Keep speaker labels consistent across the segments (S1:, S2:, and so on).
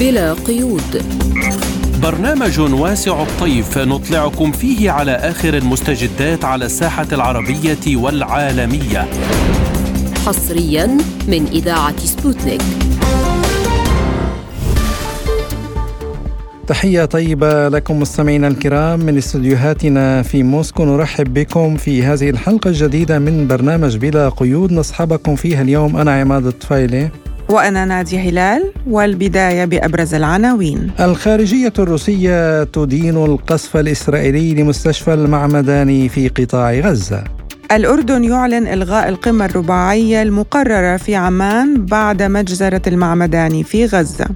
S1: بلا قيود.
S2: برنامج واسع الطيف نطلعكم فيه على آخر المستجدات على الساحة العربية والعالمية.
S1: حصريا من إذاعة سبوتنيك.
S3: تحية طيبة لكم مستمعينا الكرام من استديوهاتنا في موسكو. نرحب بكم في هذه الحلقة الجديدة من برنامج بلا قيود. نصحبكم فيها اليوم أنا عماد الطفيلي.
S4: وأنا نادية هلال والبداية بأبرز العناوين.
S3: الخارجية الروسية تدين القصف الإسرائيلي لمستشفى المعمداني في قطاع غزة.
S4: الأردن يعلن إلغاء القمة الرباعية المقررة في عمان بعد مجزرة المعمداني في غزة.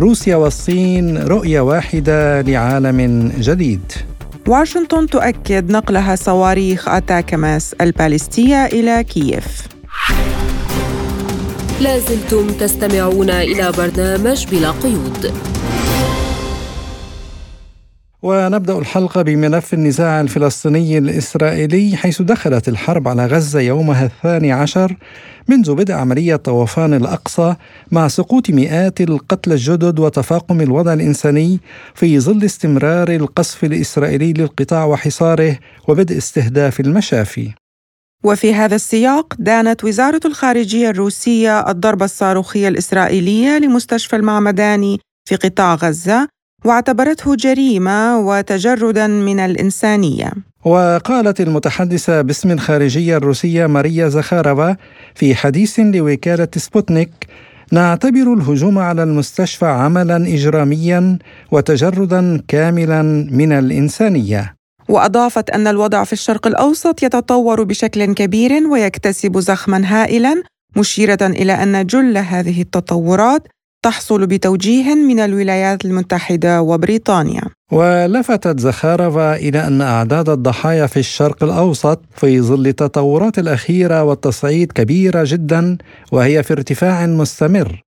S3: روسيا والصين رؤية واحدة لعالم جديد.
S4: واشنطن تؤكد نقلها صواريخ أتاكماس البالستية إلى كييف.
S1: لازلتم تستمعون إلى برنامج بلا قيود.
S3: ونبدأ الحلقة بملف النزاع الفلسطيني الإسرائيلي حيث دخلت الحرب على غزة يومها الثاني عشر منذ بدء عملية طوفان الأقصى مع سقوط مئات القتلى الجدد وتفاقم الوضع الإنساني في ظل استمرار القصف الإسرائيلي للقطاع وحصاره وبدء استهداف المشافي.
S4: وفي هذا السياق دانت وزارة الخارجية الروسية الضربة الصاروخية الإسرائيلية لمستشفى المعمداني في قطاع غزة واعتبرته جريمة وتجردا من الإنسانية.
S3: وقالت المتحدثة باسم الخارجية الروسية ماريا زخارفا في حديث لوكالة سبوتنيك نعتبر الهجوم على المستشفى عملا إجراميا وتجردا كاملا من الإنسانية.
S4: وأضافت أن الوضع في الشرق الأوسط يتطور بشكل كبير ويكتسب زخما هائلا مشيرة إلى أن جل هذه التطورات تحصل بتوجيه من الولايات المتحدة وبريطانيا.
S3: ولفتت زخارفا إلى أن أعداد الضحايا في الشرق الأوسط في ظل التطورات الأخيرة والتصعيد كبيره جدا وهي في ارتفاع مستمر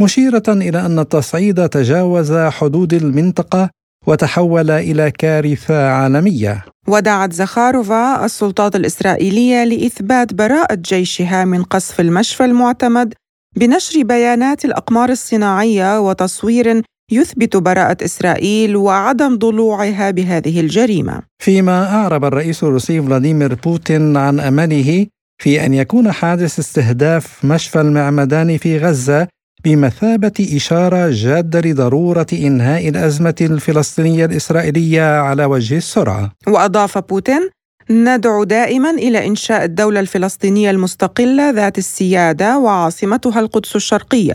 S3: مشيرة إلى أن التصعيد تجاوز حدود المنطقة وتحول إلى كارثة عالمية
S4: ودعت زخاروفا السلطات الإسرائيلية لإثبات براءة جيشها من قصف المشفى المعتمد بنشر بيانات الأقمار الصناعية وتصوير يثبت براءة إسرائيل وعدم ضلوعها بهذه الجريمة.
S3: فيما أعرب الرئيس الروسي فلاديمير بوتين عن أمله في أن يكون حادث استهداف مشفى المعمدان في غزة بمثابة إشارة جادة لضرورة إنهاء الأزمة الفلسطينية الإسرائيلية على وجه السرعة.
S4: وأضاف بوتين: ندعو دائما إلى إنشاء الدولة الفلسطينية المستقلة ذات السيادة وعاصمتها القدس الشرقية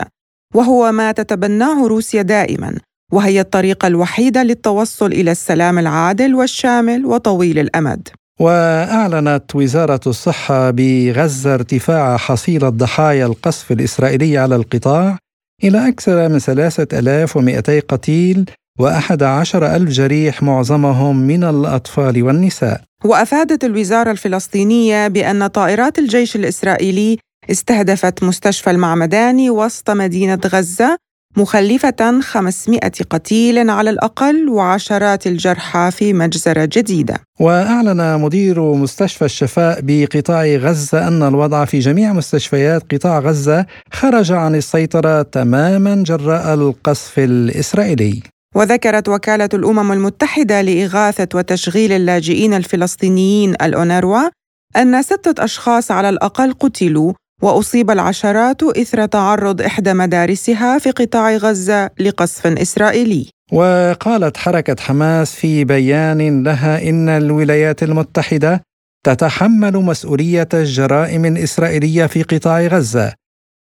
S4: وهو ما تتبناه روسيا دائما وهي الطريقة الوحيدة للتوصل إلى السلام العادل والشامل وطويل الأمد
S3: وأعلنت وزارة الصحة بغزة ارتفاع حصيلة ضحايا القصف الإسرائيلي على القطاع إلى أكثر من 3200 قتيل وأحد عشر ألف جريح معظمهم من الأطفال والنساء.
S4: وأفادت الوزارة الفلسطينية بأن طائرات الجيش الإسرائيلي استهدفت مستشفى المعمداني وسط مدينة غزة مخلفة 500 قتيل على الأقل وعشرات الجرحى في مجزرة جديدة.
S3: وأعلن مدير مستشفى الشفاء بقطاع غزة أن الوضع في جميع مستشفيات قطاع غزة خرج عن السيطرة تماما جراء القصف الإسرائيلي.
S4: وذكرت وكالة الأمم المتحدة لإغاثة وتشغيل اللاجئين الفلسطينيين الأونروا أن ستة أشخاص على الأقل قتلوا وأصيب العشرات إثر تعرض إحدى مدارسها في قطاع غزة لقصف إسرائيلي.
S3: وقالت حركة حماس في بيان لها إن الولايات المتحدة تتحمل مسؤولية الجرائم الإسرائيلية في قطاع غزة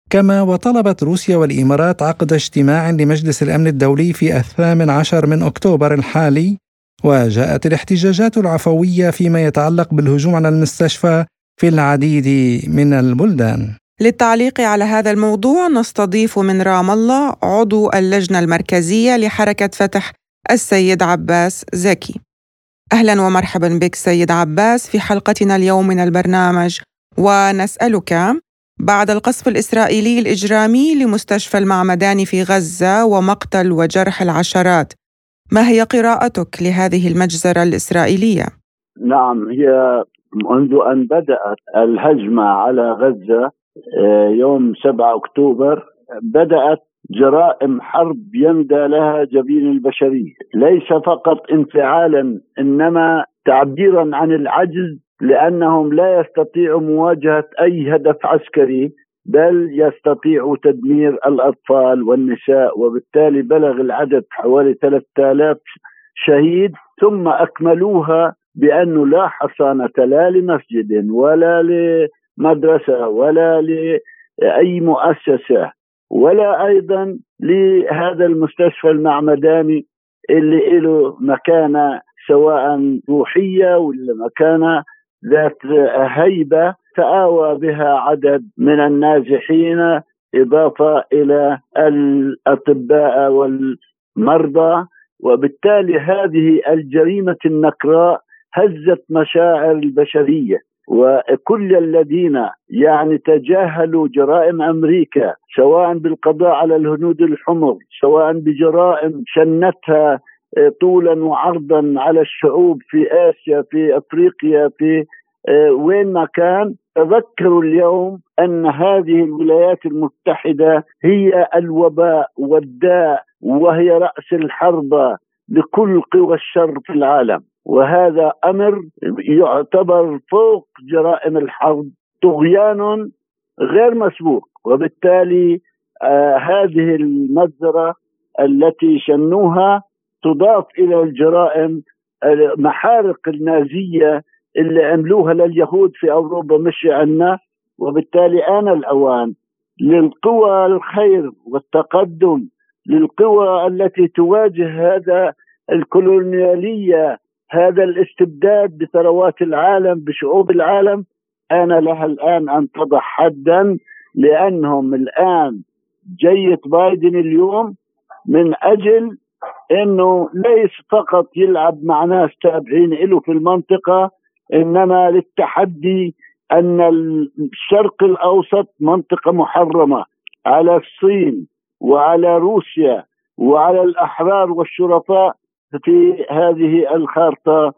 S3: كما وطلبت روسيا والإمارات عقد اجتماع لمجلس الأمن الدولي في الثامن عشر من أكتوبر الحالي وجاءت الاحتجاجات العفوية فيما يتعلق بالهجوم على المستشفى في العديد من البلدان.
S4: للتعليق على هذا الموضوع نستضيف من رام الله عضو اللجنة المركزية لحركة فتح السيد عباس زكي. أهلا ومرحبا بك سيد عباس في حلقتنا اليوم من البرنامج. ونسألك بعد القصف الإسرائيلي الإجرامي لمستشفى المعمداني في غزة ومقتل وجرح العشرات ما هي قراءتك لهذه المجزرة الإسرائيلية؟
S5: نعم هي منذ أن بدأت الهجمة على غزة آه، يوم 7 أكتوبر بدأت جرائم حرب يندى لها جبين البشرية، ليس فقط انفعالا إنما تعبيرا عن العجز لأنهم لا يستطيعوا مواجهة أي هدف عسكري بل يستطيعوا تدمير الأطفال والنساء وبالتالي بلغ العدد حوالي 3000 شهيد ثم أكملوها بانه لا حصانة لا لمسجد ولا لمدرسة ولا لأي مؤسسة ولا أيضا لهذا المستشفى المعمداني اللي له مكانه سواء روحية ولا مكانه ذات هيبة تآوى بها عدد من النازحين إضافة إلى الأطباء والمرضى وبالتالي هذه الجريمة النكراء هزت مشاعر البشرية وكل الذين يعني تجاهلوا جرائم أمريكا سواء بالقضاء على الهنود الحمر سواء بجرائم شنتها طولا وعرضا على الشعوب في آسيا في أفريقيا في آه، وين ما كان. تذكروا اليوم أن هذه الولايات المتحدة هي الوباء والداء وهي رأس الحرب لكل قوى الشر في العالم. وهذا أمر يعتبر فوق جرائم الحرب طغيان غير مسبوق. وبالتالي آه هذه المجزرة التي شنوها تضاف إلى الجرائم محارق النازية اللي عملوها لليهود في أوروبا مش عنا. وبالتالي آن الأوان للقوى الخير والتقدم للقوى التي تواجه هذا الكولونيالية هذا الاستبداد بثروات العالم بشعوب العالم آن لها الآن أن تضع حدا لأنهم الآن جيت بايدن اليوم من أجل أنه ليس فقط يلعب مع ناس تابعين له في المنطقة إنما للتحدي أن الشرق الأوسط منطقة محرمة على الصين وعلى روسيا وعلى الأحرار والشرفاء في هذه الخارطة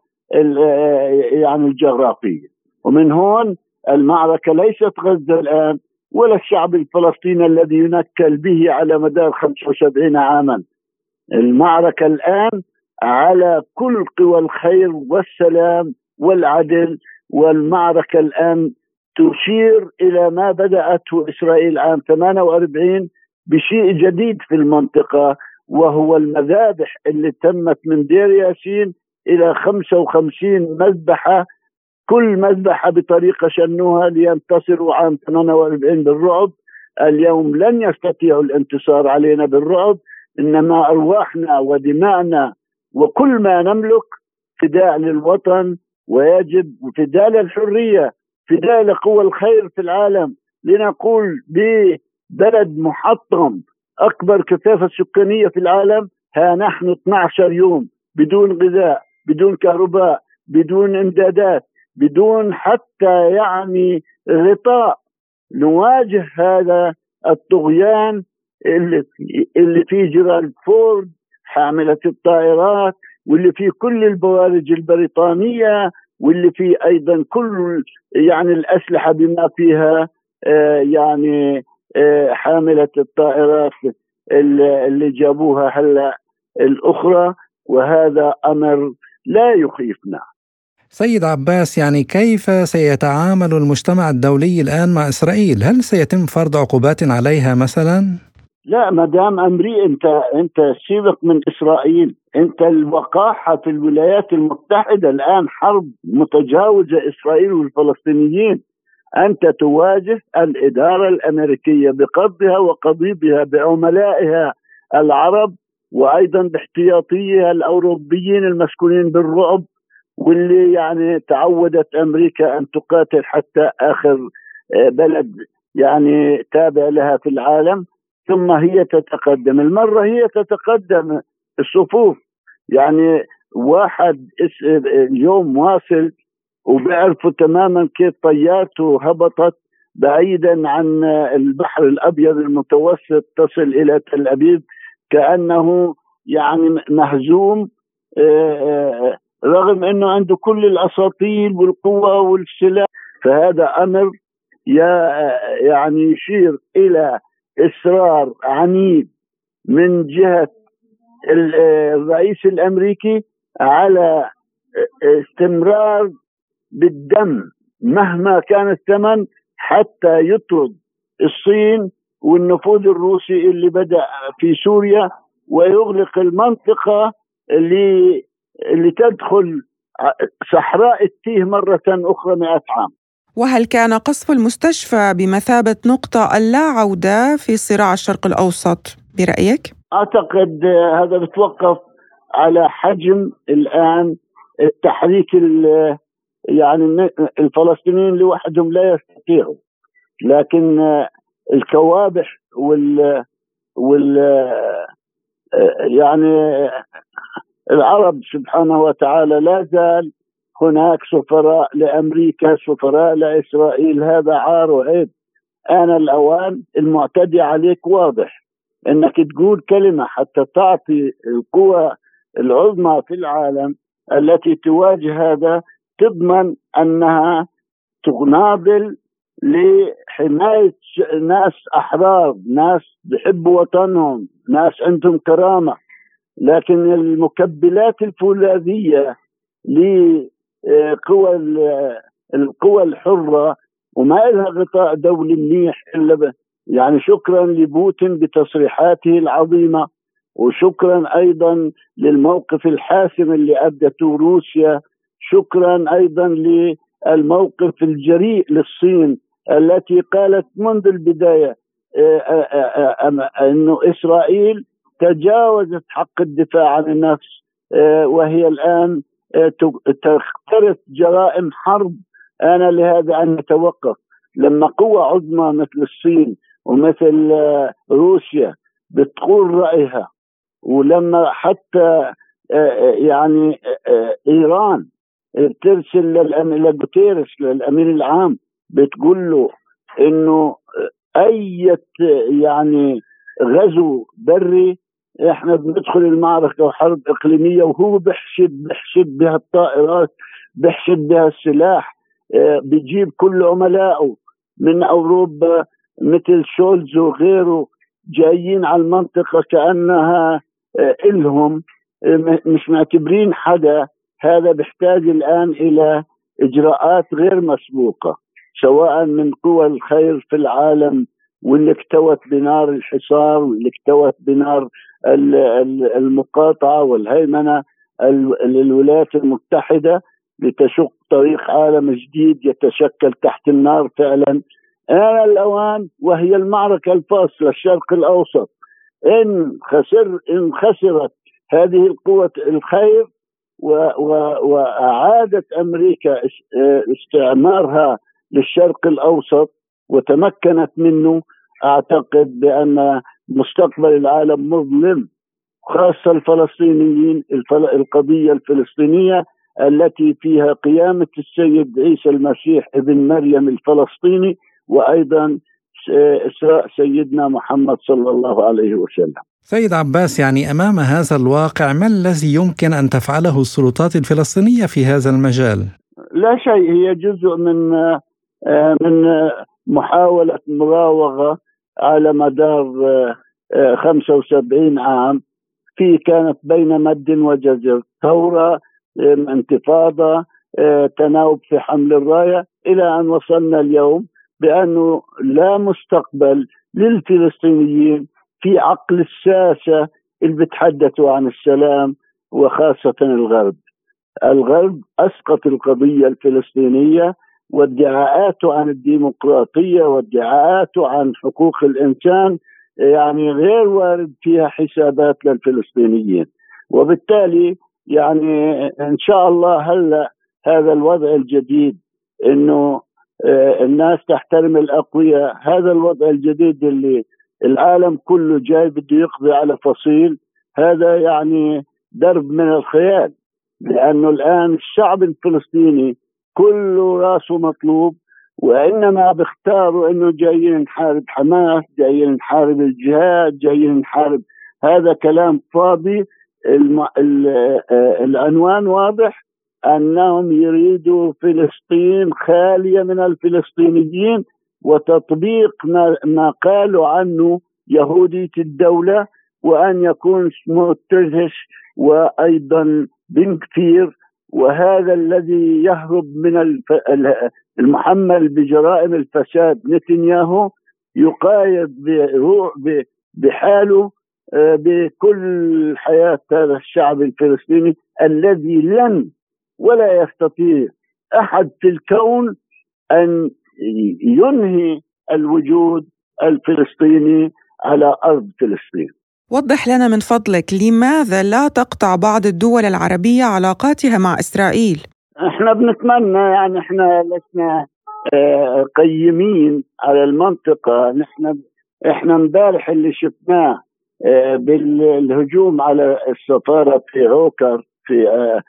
S5: يعني الجغرافية. ومن هون المعركة ليست غزة الآن ولا الشعب الفلسطيني الذي ينكل به على مدار 75 عاما. المعركة الآن على كل قوى الخير والسلام والعدل والمعركة الآن تشير إلى ما بدأته إسرائيل عام 48 بشيء جديد في المنطقة. وهو المذابح اللي تمت من دير ياسين إلى 55 مذبحة. كل مذبحة بطريقة شنوها لينتصروا عام 48 بالرعب. اليوم لن يستطيعوا الانتصار علينا بالرعب إنما أرواحنا ودماءنا وكل ما نملك فداء للوطن ويجب فداء للحرية فداء لقوى الخير في العالم. لنقول ببلد محطم. أكبر كثافة سكانية في العالم ها نحن 12 يوم بدون غذاء بدون كهرباء بدون إمدادات بدون حتى يعني غطاء. نواجه هذا الطغيان اللي اللي فيه جيرالد فورد حاملة الطائرات واللي فيه كل البوارج البريطانية واللي فيه أيضا كل يعني الأسلحة بما فيها آه يعني حاملة الطائرات اللي جابوها هلا الأخرى وهذا أمر لا يخيفنا
S3: سيد عباس يعني كيف سيتعامل المجتمع الدولي الآن مع إسرائيل؟ هل سيتم فرض عقوبات عليها مثلا؟
S5: لا ما دام أمري انت أنت سيبك من إسرائيل أنت الوقاحة في الولايات المتحدة الآن حرب متجاوزة إسرائيل والفلسطينيين أنت تواجه الإدارة الأمريكية بقبضها وقضيبها بعملائها العرب وأيضا باحتياطيها الأوروبيين المسكونين بالرعب واللي يعني تعودت أمريكا أن تقاتل حتى آخر آه، بلد يعني تابع لها في العالم. ثم هي تتقدم. المرة هي تتقدم الصفوف. يعني واحد اليوم واصل وبيعرفوا تماما كيف طيارته هبطت بعيدا عن البحر الأبيض المتوسط تصل إلى تل أبيب كأنه يعني مهزوم. آه، آه، رغم إنه عنده كل الأساطيل والقوة والسلاح فهذا أمر يعني يشير إلى إصرار عنيد من جهة الرئيس الأمريكي على استمرار بالدم مهما كان الثمن حتى يطرد الصين والنفوذ الروسي اللي بدأ في سوريا ويغلق المنطقة اللي اللي تدخل صحراء التيه مرة أخرى مئة عام
S4: وهل كان قصف المستشفى بمثابة نقطة اللا عودة في صراع الشرق الأوسط برأيك؟
S5: أعتقد هذا بتوقف على حجم الآن التحريك يعني الفلسطينيين لوحدهم لا يستطيعوا. لكن الكوابح وال وال يعني العرب سبحانه وتعالى لا زال هناك سفراء لأمريكا سفراء لإسرائيل هذا عار وعيب. أنا الأوان المعتدي عليك واضح إنك تقول كلمة حتى تعطي القوى العظمى في العالم التي تواجه هذا تضمن أنها تناضل لحماية ناس احرار، ناس بحبوا وطنهم، ناس عندهم كرامة، لكن المكبلات الفولاذية لقوى القوى الحرة وما لها غطاء دولي منيح إلا يعني شكرا لبوتين بتصريحاته العظيمة وشكرا أيضا للموقف الحاسم اللي أدته روسيا شكرا أيضا للموقف الجريء للصين التي قالت منذ البداية آه، آه، آه، انه إسرائيل تجاوزت حق الدفاع عن النفس وهي الآن تقترف جرائم حرب. أنا لهذا أن نتوقف لما قوة عظمى مثل الصين ومثل روسيا بتقول رأيها ولما حتى يعني إيران بترسل لجوتيرس للامين العام بتقول له إنه أي يعني غزو بري إحنا بندخل المعركة وحرب إقليمية وهو بحشد بحشد بها الطائرات بحشد بها السلاح بجيب كل عملائه من أوروبا مثل شولز وغيره جايين على المنطقة كأنها إلهم مش معتبرين حدا. هذا بيحتاج الآن إلى إجراءات غير مسبوقة سواء من قوى الخير في العالم واللي اكتوت بنار الحصار واللي اكتوت بنار المقاطعة والهيمنة للولايات المتحدة لتشق طريق عالم جديد يتشكل تحت النار فعلا. آن الأوان وهي المعركة الفاصلة الشرق الأوسط. إن خسر إن خسرت هذه القوة الخير وأعادت أمريكا استعمارها للشرق الأوسط وتمكنت منه. أعتقد بأن مستقبل العالم مظلم خاصة الفلسطينيين القضية الفلسطينية التي فيها قيامة السيد عيسى المسيح ابن مريم الفلسطيني وأيضا إسراء سيدنا محمد صلى الله عليه وسلم.
S3: سيد عباس يعني أمام هذا الواقع ما الذي يمكن أن تفعله السلطات الفلسطينية في هذا المجال؟
S5: لا شيء هي جزء من من محاولة مراوغة على مدار 75 عام. في كانت بين مد وجزر ثورة انتفاضة تناوب في حمل الراية. إلى أن وصلنا اليوم بأنه لا مستقبل للفلسطينيين في عقل الساسة اللي بتحدثوا عن السلام وخاصة الغرب. الغرب اسقط القضية الفلسطينية وادعاءاته عن الديمقراطية وادعاءاته عن حقوق الإنسان يعني غير وارد فيها حسابات للفلسطينيين وبالتالي يعني إن شاء الله هلأ هذا الوضع الجديد إنه الناس تحترم الأقوياء. هذا الوضع الجديد اللي العالم كله جاي بده يقضي على فصيل هذا يعني درب من الخيال لأنه الآن الشعب الفلسطيني كله راسه مطلوب وإنما بيختاروا إنه جايين نحارب حماس جايين نحارب الجهاد جايين نحارب هذا كلام فاضي الم... ال... آه، العنوان واضح. أنهم يريدوا فلسطين خالية من الفلسطينيين وتطبيق ما, قالوا عنه يهوديه الدولة وأن يكون اسمه تزهش وأيضا بن كثير وهذا الذي يهرب من المحمل بجرائم الفساد نتنياهو يقايد بحاله آه، بكل حياة هذا الشعب الفلسطيني الذي لن ولا يستطيع أحد في الكون أن ينهي الوجود الفلسطيني على أرض فلسطين
S4: وضح لنا من فضلك لماذا لا تقطع بعض الدول العربية علاقاتها مع إسرائيل؟
S5: إحنا بنتمنى يعني إحنا لسنا آه، قيمين على المنطقة نحن إحنا امبارح اللي شفناه آه، بالهجوم على السفارة في عوكر في آه،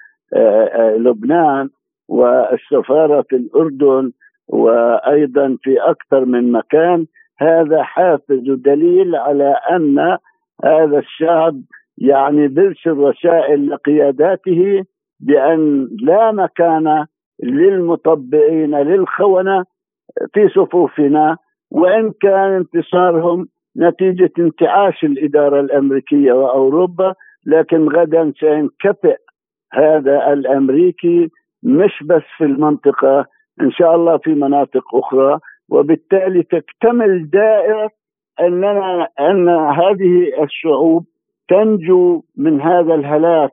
S5: لبنان والسفارة في الأردن وأيضا في أكثر من مكان. هذا حافز ودليل على أن هذا الشعب يعني بيرسل رسائل لقياداته بأن لا مكان للمطبعين للخونة في صفوفنا وإن كان انتصارهم نتيجة انتعاش الإدارة الأمريكية وأوروبا لكن غدا سينكفئ هذا الأمريكي مش بس في المنطقة إن شاء الله في مناطق أخرى. وبالتالي تكتمل دائرة أننا أن هذه الشعوب تنجو من هذا الهلاك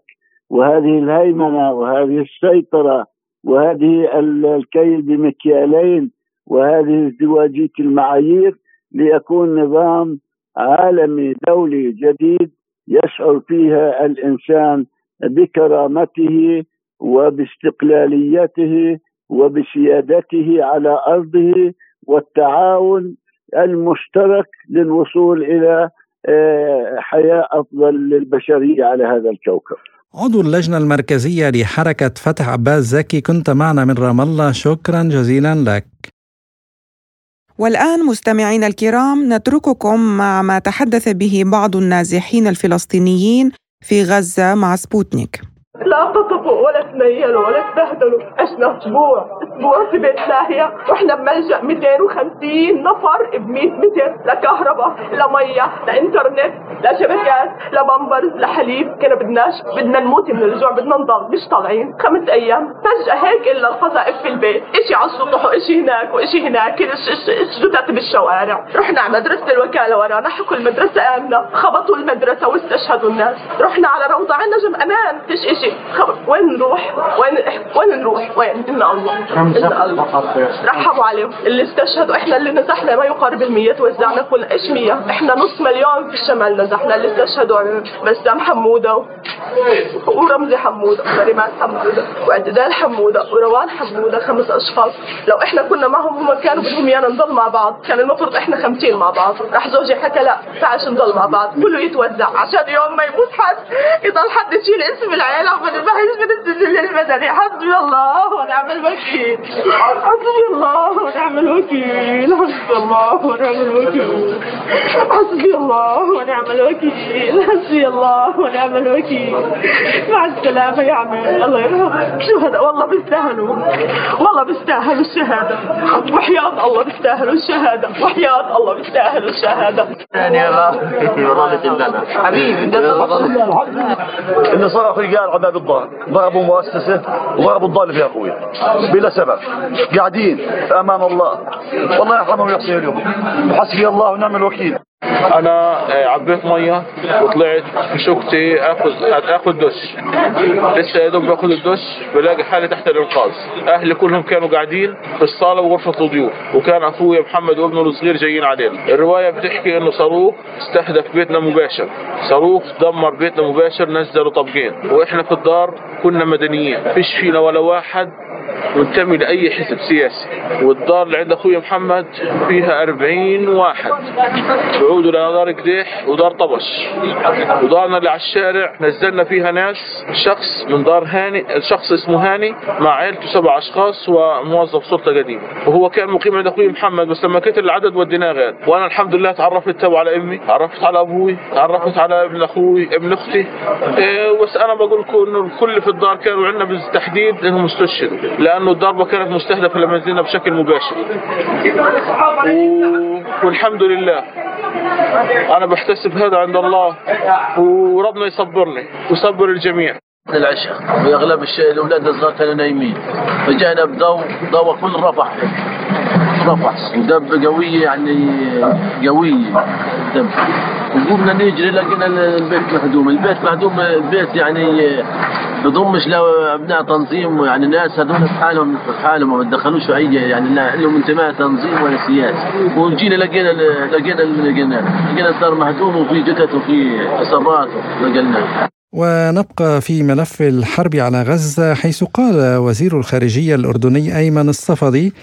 S5: وهذه الهيمنة وهذه السيطرة وهذه الكيل بمكيالين وهذه ازدواجية المعايير ليكون نظام عالمي دولي جديد يشعر فيها الإنسان بكرامته وباستقلاليته وبسيادته على أرضه والتعاون المشترك للوصول إلى آه، حياة أفضل للبشرية على هذا الكوكب.
S3: عضو اللجنة المركزية لحركة فتح عباس زكي كنت معنا من رام الله شكرا جزيلا لك
S4: والآن مستمعينا الكرام نترككم مع ما تحدث به بعض النازحين الفلسطينيين في غزة مع سبوتنيك.
S6: لا قطفوا ولا تنيلوا ولا تبهدلوا عشنا أسبوع؟ أسبوع في بيت لاهية. وإحنا بملجأ 250 نفر ب 100 متر لا كهرباء لا مية لا إنترنت لا شبكات لا بامبرز لا حليب. كنا بدناش بدنا نموت من الجوع بدنا نضل مش طالعين. خمس أيام. فجأة هيك إلا القذائف في البيت. إشي على السطح وإشي هناك وإشي هناك. جثث بالشوارع. رحنا على مدرسة الوكالة ورانا. حكوا المدرسة آمنة. خبطوا المدرسة واستشهدوا الناس. رحنا على روضة. عنا جم أمان. فيش إشي. وين نروح؟ وين وين نروح؟ وين؟ إن الله. إن الله. رحبوا عليهم. اللي استشهدوا إحنا اللي نزحنا ما يقارب ال توزعنا كل إيش 100 إحنا نص مليون في الشمال نزحنا. اللي استشهدوا بسام حمودة ورمزي حمودة وريمان حمودة واعتدال حمودة وروان حمودة خمس أشخاص. لو إحنا كنا معهم هم كانوا بدهم إيانا نضل مع بعض. كان المفروض إحنا 50 مع بعض. راح زوجي حكى لا تعالش نضل مع بعض. كله يتوزع. عشان يوم ما يموت حد يضل حد يشيل اسم العيلة. من بحس من السجل المدني حسبي الله ونعم الوكيل. حسبي الله ونعم الوكيل. حسبي الله ونعم الوكيل. حسبي الله ونعم الوكيل. حسبي الله ونعم الوكيل. مع السلامة يا عمي. الله يرحمه. شهداء والله بيستاهلوا. والله بيستاهلوا الشهادة. وحياة الله بيستاهلوا الشهادة. وحياة الله بيستاهلوا الشهادة.
S7: يعني الله حبيبي
S8: اللي صار في رجال عباد الضال. ضربوا مؤسسة وضربوا الضال فيها أخوي. بلا سبب. قاعدين. أمام الله. والله يرحمهم ويحسن اليوم حسبي الله ونعم الوكيل.
S9: أنا آه، عبيت مية وطلعت شوكتي آخذ آخذ دش لسه يا دوب باخذ الدش بلاقي حالي تحت الإنقاذ. أهلي كلهم كانوا قاعدين في الصالة وغرفة الضيوف وكان أخويا محمد وابنه الصغير جايين علينا. الرواية بتحكي إنه صاروخ استهدف بيتنا مباشر. صاروخ دمر بيتنا مباشر نزلوا طبقين. وإحنا في الدار كنا مدنيين. فيش فينا ولا واحد منتمي لاي حزب سياسي. والدار اللي عند أخوي محمد فيها 40 واحد. بعودوا لدار قديح ودار طبش. ودارنا اللي على الشارع نزلنا فيها ناس شخص من دار هاني شخص اسمه هاني مع عائلته سبع أشخاص وموظف سلطة قديم وهو كان مقيم عند أخوي محمد بس لما كتر العدد وديناه غير. وأنا الحمد لله تعرفت تو على أمي تعرفت على أبوي تعرفت على ابن أخوي ابن أختي. إيه بس أنا بقول لكم انه الكل في الدار كانوا عندنا بالتحديد إنهم استشهدوا. لأنه الضربة كانت مستهدفة لمنزلنا بشكل مباشر. والحمد لله أنا بحتسب هذا عند الله وربنا يصبرني ويصبر الجميع
S10: العشاء واغلب الاولاد الصغار كانوا نايمين. فجانا بضوء ضوء كل رفح رفح ودب قوية يعني قوية دب وقمنا نجري لقينا البيت مهدوم. البيت مهدوم البيت يعني بضمش لابناء تنظيم. يعني ناس هذول في حالهم في حالهم. ما تدخلوش في اي يعني لهم انتماء تنظيم ولا سياسي. وجينا لقينا لقينا لقينا لقينا الدار مهدوم وفي جثث وفي اصابات نقلنا
S3: ونبقى في ملف الحرب على غزة حيث قال وزير الخارجية الأردني أيمن الصفدي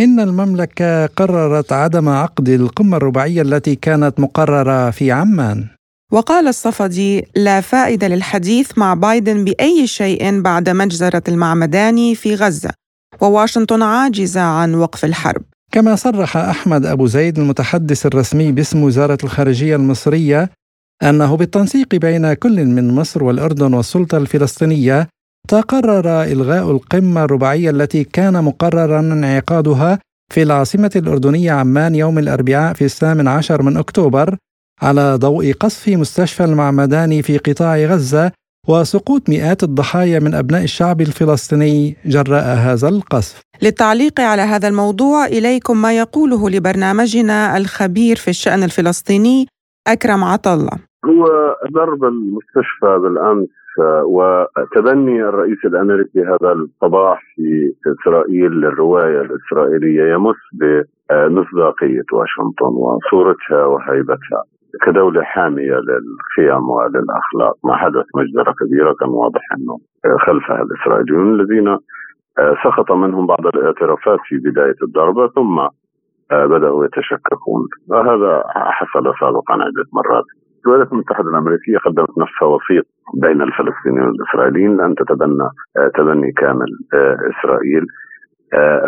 S3: إن المملكة قررت عدم عقد القمة الرباعية التي كانت مقررة في عمان.
S4: وقال الصفدي لا فائدة للحديث مع بايدن بأي شيء بعد مجزرة المعمداني في غزة وواشنطن عاجزة عن وقف الحرب.
S3: كما صرح أحمد أبو زيد المتحدث الرسمي باسم وزارة الخارجية المصرية أنه بالتنسيق بين كل من مصر والأردن والسلطة الفلسطينية تقرر إلغاء القمة الرباعية التي كان مقررا انعقادها في العاصمة الأردنية عمان يوم الأربعاء في الثامن عشر من أكتوبر على ضوء قصف مستشفى المعمداني في قطاع غزة وسقوط مئات الضحايا من أبناء الشعب الفلسطيني جراء هذا القصف.
S4: للتعليق على هذا الموضوع إليكم ما يقوله لبرنامجنا الخبير في الشأن الفلسطيني أكرم عطلة
S11: هو ضرب المستشفى بالأمس وتبني الرئيس الأمريكي هذا الصباح في إسرائيل للرواية الإسرائيلية يمس بمصداقية واشنطن وصورتها وهيبتها كدولة حامية للقيم وللأخلاق. ما حدث مجزرة كبيرة كان واضح إنه خلفها الإسرائيليون الذين سقط منهم بعض الاعترافات في بداية الضربه ثم بدأوا يتشككون. وهذا حصل سابقا عدة مرات. الولايات المتحدة الأمريكية قدمت نفسها وسيط بين الفلسطينيين والإسرائيليين لأن تتبنى تبني كامل إسرائيل.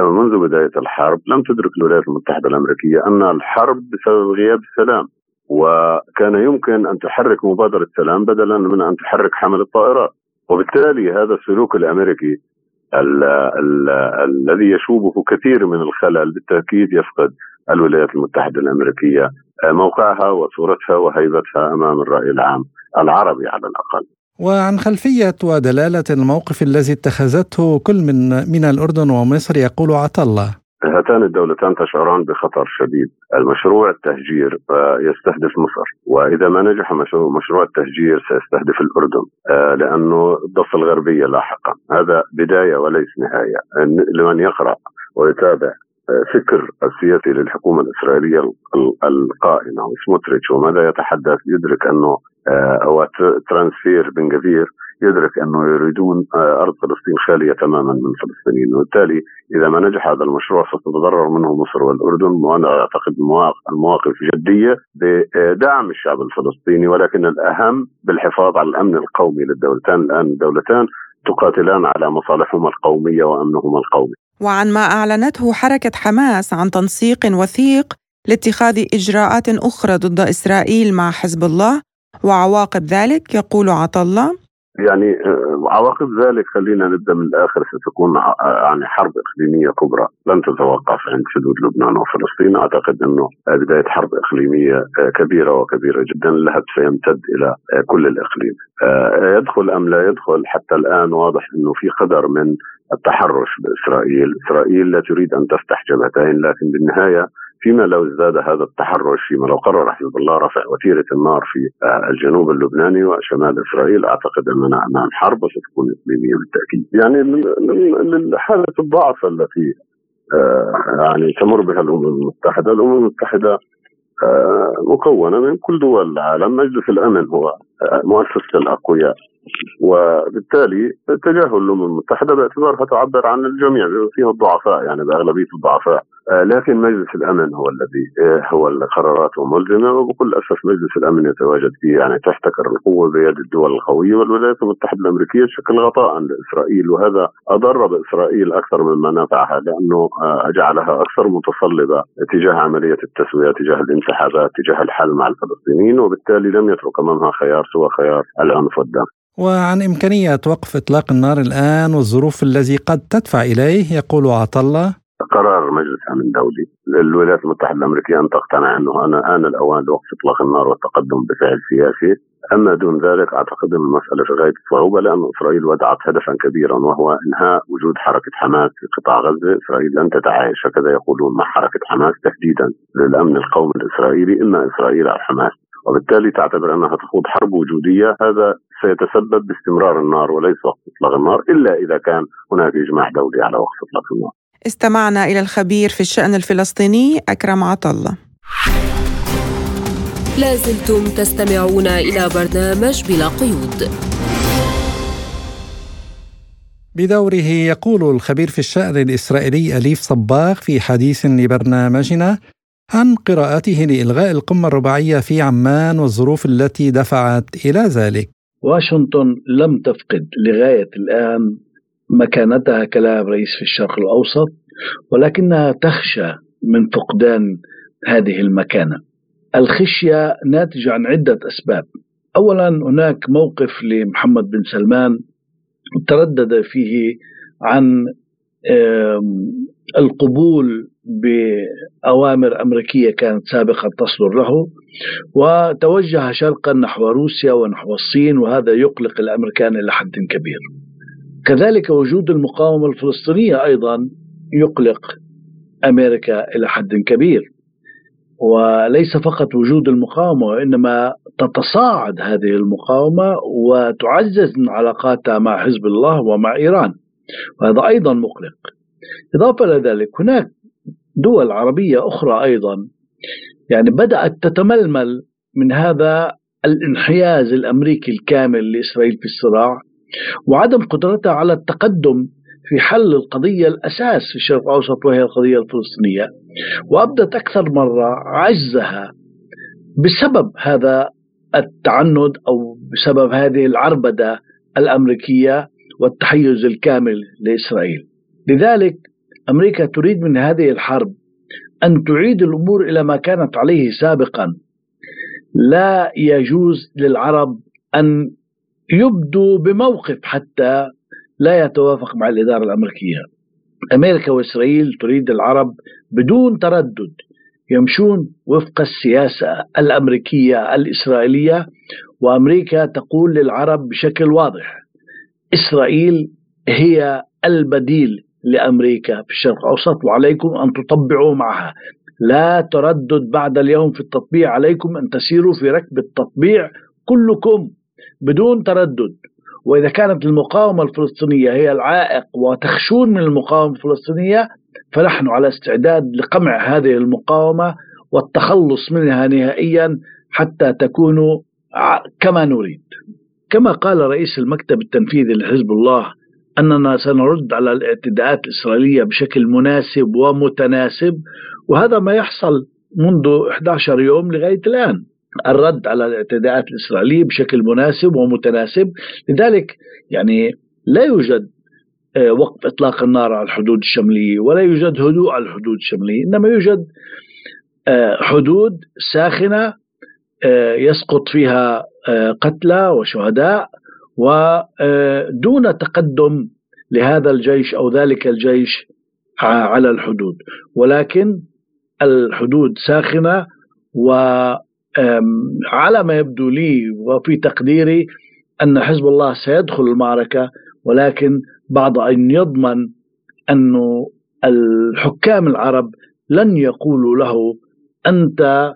S11: منذ بداية الحرب لم تدرك الولايات المتحدة الأمريكية أن الحرب بسبب غياب السلام. وكان يمكن أن تحرك مبادرة سلام بدلا من أن تحرك حمل الطائرات. وبالتالي هذا السلوك الأمريكي ال ال الذي يشوبه كثير من الخلل بالتأكيد يفقد الولايات المتحدة الأمريكية موقعها وصورتها وهيبتها أمام الرأي العام العربي على الأقل.
S3: وعن خلفية ودلالة الموقف الذي اتخذته كل من من الأردن ومصر يقول عطله.
S11: هاتان الدولتان تشعران بخطر شديد. المشروع التهجير يستهدف مصر. وإذا ما نجح مشروع التهجير سيستهدف الأردن. لأنه الضفة الغربية لاحقا. هذا بداية وليس نهاية. لمن يقرأ ويتابع فكر السياسي للحكومة الإسرائيلية القائمة وسموتريتش وماذا يتحدث؟ يدرك أنه أو ترانسفير بن جفير يدرك أنه يريدون أرض فلسطين خالية تماما من الفلسطينيين وبالتالي إذا ما نجح هذا المشروع ستتضرر منه مصر والأردن وأنا أعتقد المواقف جدية بدعم الشعب الفلسطيني ولكن الأهم بالحفاظ على الأمن القومي للدولتان. الآن الدولتان تقاتلان على مصالحهما القومية وأمنهما القومي.
S4: وعن ما أعلنته حركة حماس عن تنسيق وثيق لاتخاذ إجراءات أخرى ضد إسرائيل مع حزب الله وعواقب ذلك يقول عطله
S11: يعني عواقب ذلك خلينا نبدأ من الآخر ستكون يعني حرب إقليمية كبرى. لن تتوقف عند حدود لبنان وفلسطين. أعتقد أنه بداية حرب إقليمية كبيرة وكبيرة جدا اللهب سيمتد إلى كل الإقليم. يدخل أم لا يدخل؟ حتى الآن واضح أنه في قدر من التحرش بإسرائيل، إسرائيل لا تريد أن تفتح جبهتين لكن بالنهاية فيما لو ازداد هذا التحرش فيما لو قرر حزب الله رفع وتيرة النار في الجنوب اللبناني وشمال إسرائيل أعتقد اننا امام حرب وستكون إقليمية بالتأكيد. يعني من حالة الضعف التي يعني تمر بها الأمم المتحدة، الأمم المتحدة مكونة من كل دول العالم، مجلس الأمن هو مؤسسة الأقوياء. وبالتالي تجاهل الأمم المتحدة باعتبارها تعبر عن الجميع فيها الضعفاء يعني بأغلبية الضعفاء. لكن مجلس الأمن هو الذي هو قراراته ملزمه وبكل أسف مجلس الأمن يتواجد فيه يعني تحتكر القوة بيد الدول القوية والولايات المتحدة الأمريكية تشكل غطاء لاسرائيل وهذا أضر بإسرائيل أكثر مما نفعها لأنه جعلها أكثر متصلبة تجاه عملية التسوية تجاه الانسحابات تجاه الحل مع الفلسطينيين وبالتالي لم يترك أمامها خيار سوى خيار العنف والدم.
S3: وعن إمكانية وقف إطلاق النار الآن والظروف الذي قد تدفع إليه يقول عطلة
S11: قرار مجلس امن دولي للولايات المتحدة الأمريكية أن تقتنع أنه أنا ان الأوان لوقف إطلاق النار والتقدم بفعل سياسي. أما دون ذلك أعتقد أن المسألة في غاية الصعوبة لأن إسرائيل وضعت هدفا كبيرا وهو إنهاء وجود حركة حماس في قطاع غزة، إسرائيل لن تتعايش هكذا يقولون مع حركة حماس تهديدا للأمن القومي الإسرائيلي إما إسرائيل أو حماس، وبالتالي تعتبر أنها تخوض حرب وجودية. هذا سيتسبب باستمرار النار وليس وقف إطلاق النار إلا إذا كان هناك إجماع دولي على وقف إطلاق النار.
S4: استمعنا إلى الخبير في الشأن الفلسطيني أكرم عطله.
S1: لازلتم تستمعون إلى برنامج بلا قيود
S3: بدوره يقول الخبير في الشأن الإسرائيلي أليف صباغ في حديث لبرنامجنا عن قراءته لإلغاء القمة الرباعية في عمان والظروف التي دفعت إلى ذلك
S12: واشنطن لم تفقد لغاية الآن مكانتها كلاعب رئيس في الشرق الأوسط ولكنها تخشى من فقدان هذه المكانة. الخشية ناتجة عن عدة أسباب. أولا هناك موقف لمحمد بن سلمان تردد فيه عن القبول بأوامر أمريكية كانت سابقا تصدر له وتوجه شرقا نحو روسيا ونحو الصين وهذا يقلق الأمريكان إلى حد كبير. كذلك وجود المقاومة الفلسطينية أيضا يقلق أمريكا إلى حد كبير وليس فقط وجود المقاومة وإنما تتصاعد هذه المقاومة وتعزز من علاقاتها مع حزب الله ومع إيران وهذا أيضا مقلق. إضافة إلى ذلك هناك دول عربية أخرى أيضا يعني بدأت تتململ من هذا الانحياز الأمريكي الكامل لإسرائيل في الصراع. وعدم قدرتها على التقدم في حل القضية الأساس في الشرق الأوسط وهي القضية الفلسطينية. وأبدت أكثر مرة عجزها بسبب هذا التعنت أو بسبب هذه العربدة الأمريكية والتحيز الكامل لإسرائيل. لذلك أمريكا تريد من هذه الحرب أن تعيد الأمور إلى ما كانت عليه سابقا. لا يجوز للعرب أن يبدوا بموقف حتى لا يتوافق مع الإدارة الأمريكية. أمريكا وإسرائيل تريد العرب بدون تردد يمشون وفق السياسة الأمريكية الإسرائيلية وأمريكا تقول للعرب بشكل واضح إسرائيل هي البديل لأمريكا في الشرق الأوسط وعليكم أن تطبعوا معها. لا تردد بعد اليوم في التطبيع عليكم أن تسيروا في ركب التطبيع كلكم. بدون تردد. وإذا كانت المقاومة الفلسطينية هي العائق وتخشون من المقاومة الفلسطينية فنحن على استعداد لقمع هذه المقاومة والتخلص منها نهائيا حتى تكونوا كما نريد. كما قال رئيس المكتب التنفيذي لحزب الله أننا سنرد على الاعتداءات الإسرائيلية بشكل مناسب ومتناسب وهذا ما يحصل منذ 11 يوم لغاية الآن. الرد على الاعتداءات الإسرائيلية بشكل مناسب ومتناسب. لذلك يعني لا يوجد آه، وقف إطلاق النار على الحدود الشمالية ولا يوجد هدوء على الحدود الشمالية إنما يوجد آه، حدود ساخنة آه، يسقط فيها قتلى وشهداء ودون تقدم لهذا الجيش أو ذلك الجيش على الحدود. ولكن الحدود ساخنة و على ما يبدو لي وفي تقديري أن حزب الله سيدخل المعركة ولكن بعد أن يضمن أن الحكام العرب لن يقولوا له أنت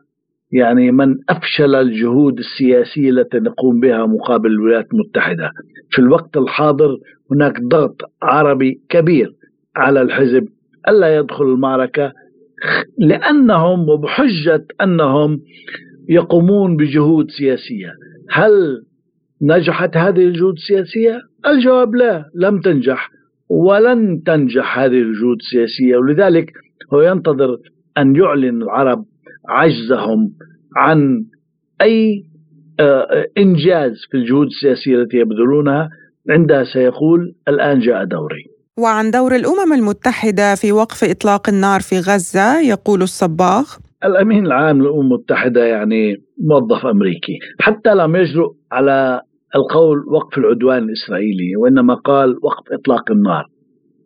S12: يعني من أفشل الجهود السياسية التي نقوم بها مقابل الولايات المتحدة. في الوقت الحاضر هناك ضغط عربي كبير على الحزب ألا يدخل المعركة لأنهم وبحجة أنهم يقومون بجهود سياسية. هل نجحت هذه الجهود السياسية؟ الجواب لا لم تنجح ولن تنجح هذه الجهود السياسية. ولذلك هو ينتظر أن يعلن العرب عجزهم عن أي آه، إنجاز في الجهود السياسية التي يبذلونها. عندها سيقول الآن جاء دوري.
S4: وعن دور الأمم المتحدة في وقف إطلاق النار في غزة يقول الصباغ
S12: الأمين العام للأمم المتحدة يعني موظف أمريكي. حتى لم يجرؤ على القول وقف العدوان الإسرائيلي وإنما قال وقف إطلاق النار.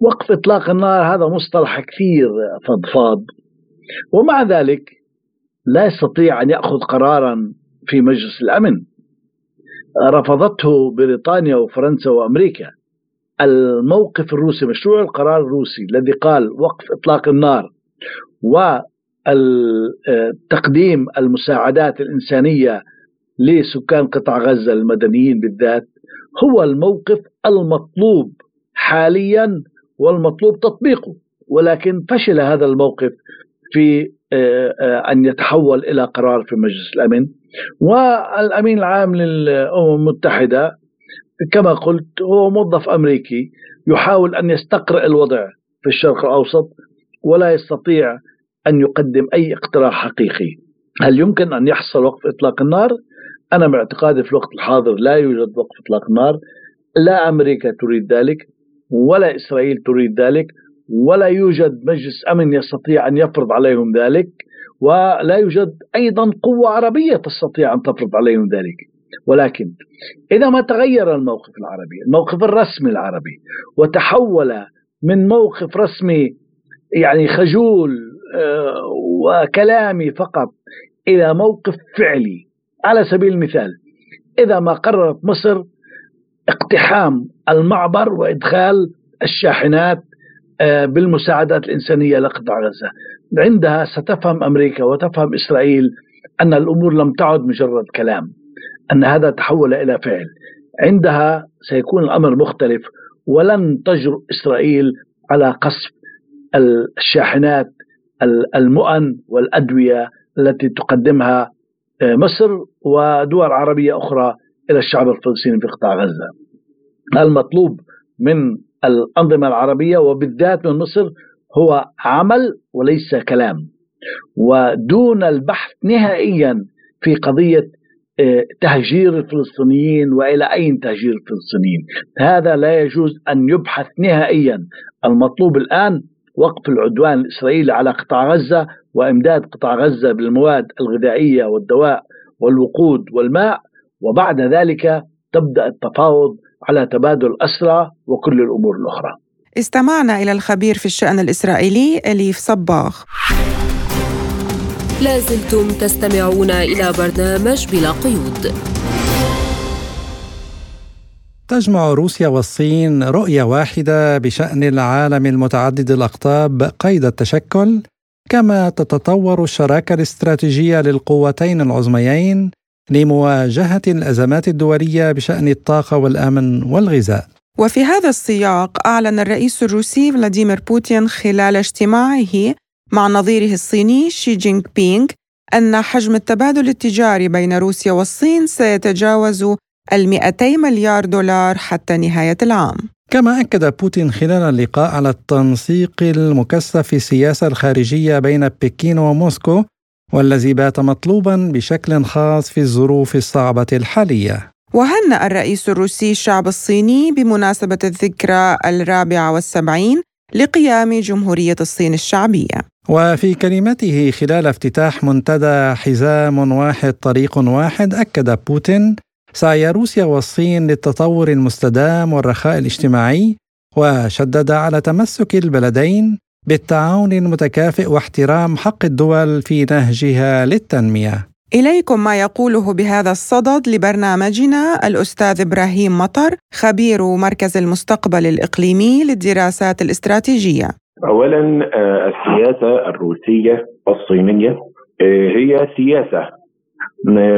S12: وقف إطلاق النار هذا مصطلح كثير فضفاض. ومع ذلك لا يستطيع أن يأخذ قرارا في مجلس الأمن. رفضته بريطانيا وفرنسا وأمريكا. الموقف الروسي مشروع القرار الروسي الذي قال وقف إطلاق النار. وتقديم المساعدات الإنسانية لسكان قطاع غزة المدنيين بالذات هو الموقف المطلوب حاليا والمطلوب تطبيقه ولكن فشل هذا الموقف في آه، آه، أن يتحول إلى قرار في مجلس الأمن. والأمين العام للأمم المتحدة كما قلت هو موظف أمريكي يحاول أن يستقرأ الوضع في الشرق الأوسط ولا يستطيع أن يقدم أي اقتراح حقيقي. هل يمكن أن يحصل وقف إطلاق النار؟ أنا باعتقادي في الوقت الحاضر لا يوجد وقف إطلاق النار. لا أمريكا تريد ذلك ولا إسرائيل تريد ذلك ولا يوجد مجلس أمن يستطيع أن يفرض عليهم ذلك ولا يوجد أيضا قوة عربية تستطيع أن تفرض عليهم ذلك. ولكن إذا ما تغير الموقف العربي الموقف الرسمي العربي وتحول من موقف رسمي يعني خجول وكلامي فقط إلى موقف فعلي. على سبيل المثال إذا ما قررت مصر اقتحام المعبر وإدخال الشاحنات آه، بالمساعدات الإنسانية لقطاع غزة. عندها ستفهم أمريكا وتفهم إسرائيل أن الأمور لم تعد مجرد كلام أن هذا تحول إلى فعل. عندها سيكون الأمر مختلف ولن تجرؤ إسرائيل على قصف الشاحنات المؤن والأدوية التي تقدمها آه، مصر ودول عربية أخرى إلى الشعب الفلسطيني في قطاع غزة. المطلوب من الأنظمة العربية وبالذات من مصر هو عمل وليس كلام. ودون البحث نهائيا في قضية آه، تهجير الفلسطينيين وإلى أين تهجير الفلسطينيين؟ هذا لا يجوز أن يبحث نهائيا، المطلوب الآن وقف العدوان الإسرائيلي على قطاع غزة وإمداد قطاع غزة بالمواد الغذائية والدواء والوقود والماء وبعد ذلك تبدأ التفاوض على تبادل الاسرى وكل الأمور الأخرى.
S4: استمعنا إلى الخبير في الشأن الإسرائيلي أليف صباغ.
S1: لازلتم تستمعون إلى برنامج بلا قيود.
S3: تجمع روسيا والصين رؤية واحدة بشأن العالم المتعدد الأقطاب قيد التشكل كما تتطور الشراكة الاستراتيجية للقوتين العظميين لمواجهة الأزمات الدولية بشأن الطاقة والأمن والغذاء.
S4: وفي هذا السياق أعلن الرئيس الروسي فلاديمير بوتين خلال اجتماعه مع نظيره الصيني شي جينغ بينغ أن حجم التبادل التجاري بين روسيا والصين سيتجاوز ال 200 مليار دولار حتى نهاية العام.
S3: كما أكد بوتين خلال اللقاء على التنسيق المكثف في السياسة الخارجية بين بكين وموسكو والذي بات مطلوبا بشكل خاص في الظروف الصعبة الحالية.
S4: وهنأ الرئيس الروسي الشعب الصيني بمناسبة الذكرى الرابعة والسبعين لقيام جمهورية الصين الشعبية.
S3: وفي كلمته خلال افتتاح منتدى حزام واحد طريق واحد أكد بوتين سعي روسيا والصين للتطور المستدام والرخاء الاجتماعي وشدد على تمسك البلدين بالتعاون المتكافئ واحترام حق الدول في نهجها للتنمية.
S4: إليكم ما يقوله بهذا الصدد لبرنامجنا الأستاذ إبراهيم مطر خبير مركز المستقبل الإقليمي للدراسات الاستراتيجية.
S13: أولا آه، السياسة الروسية الصينية آه، هي سياسة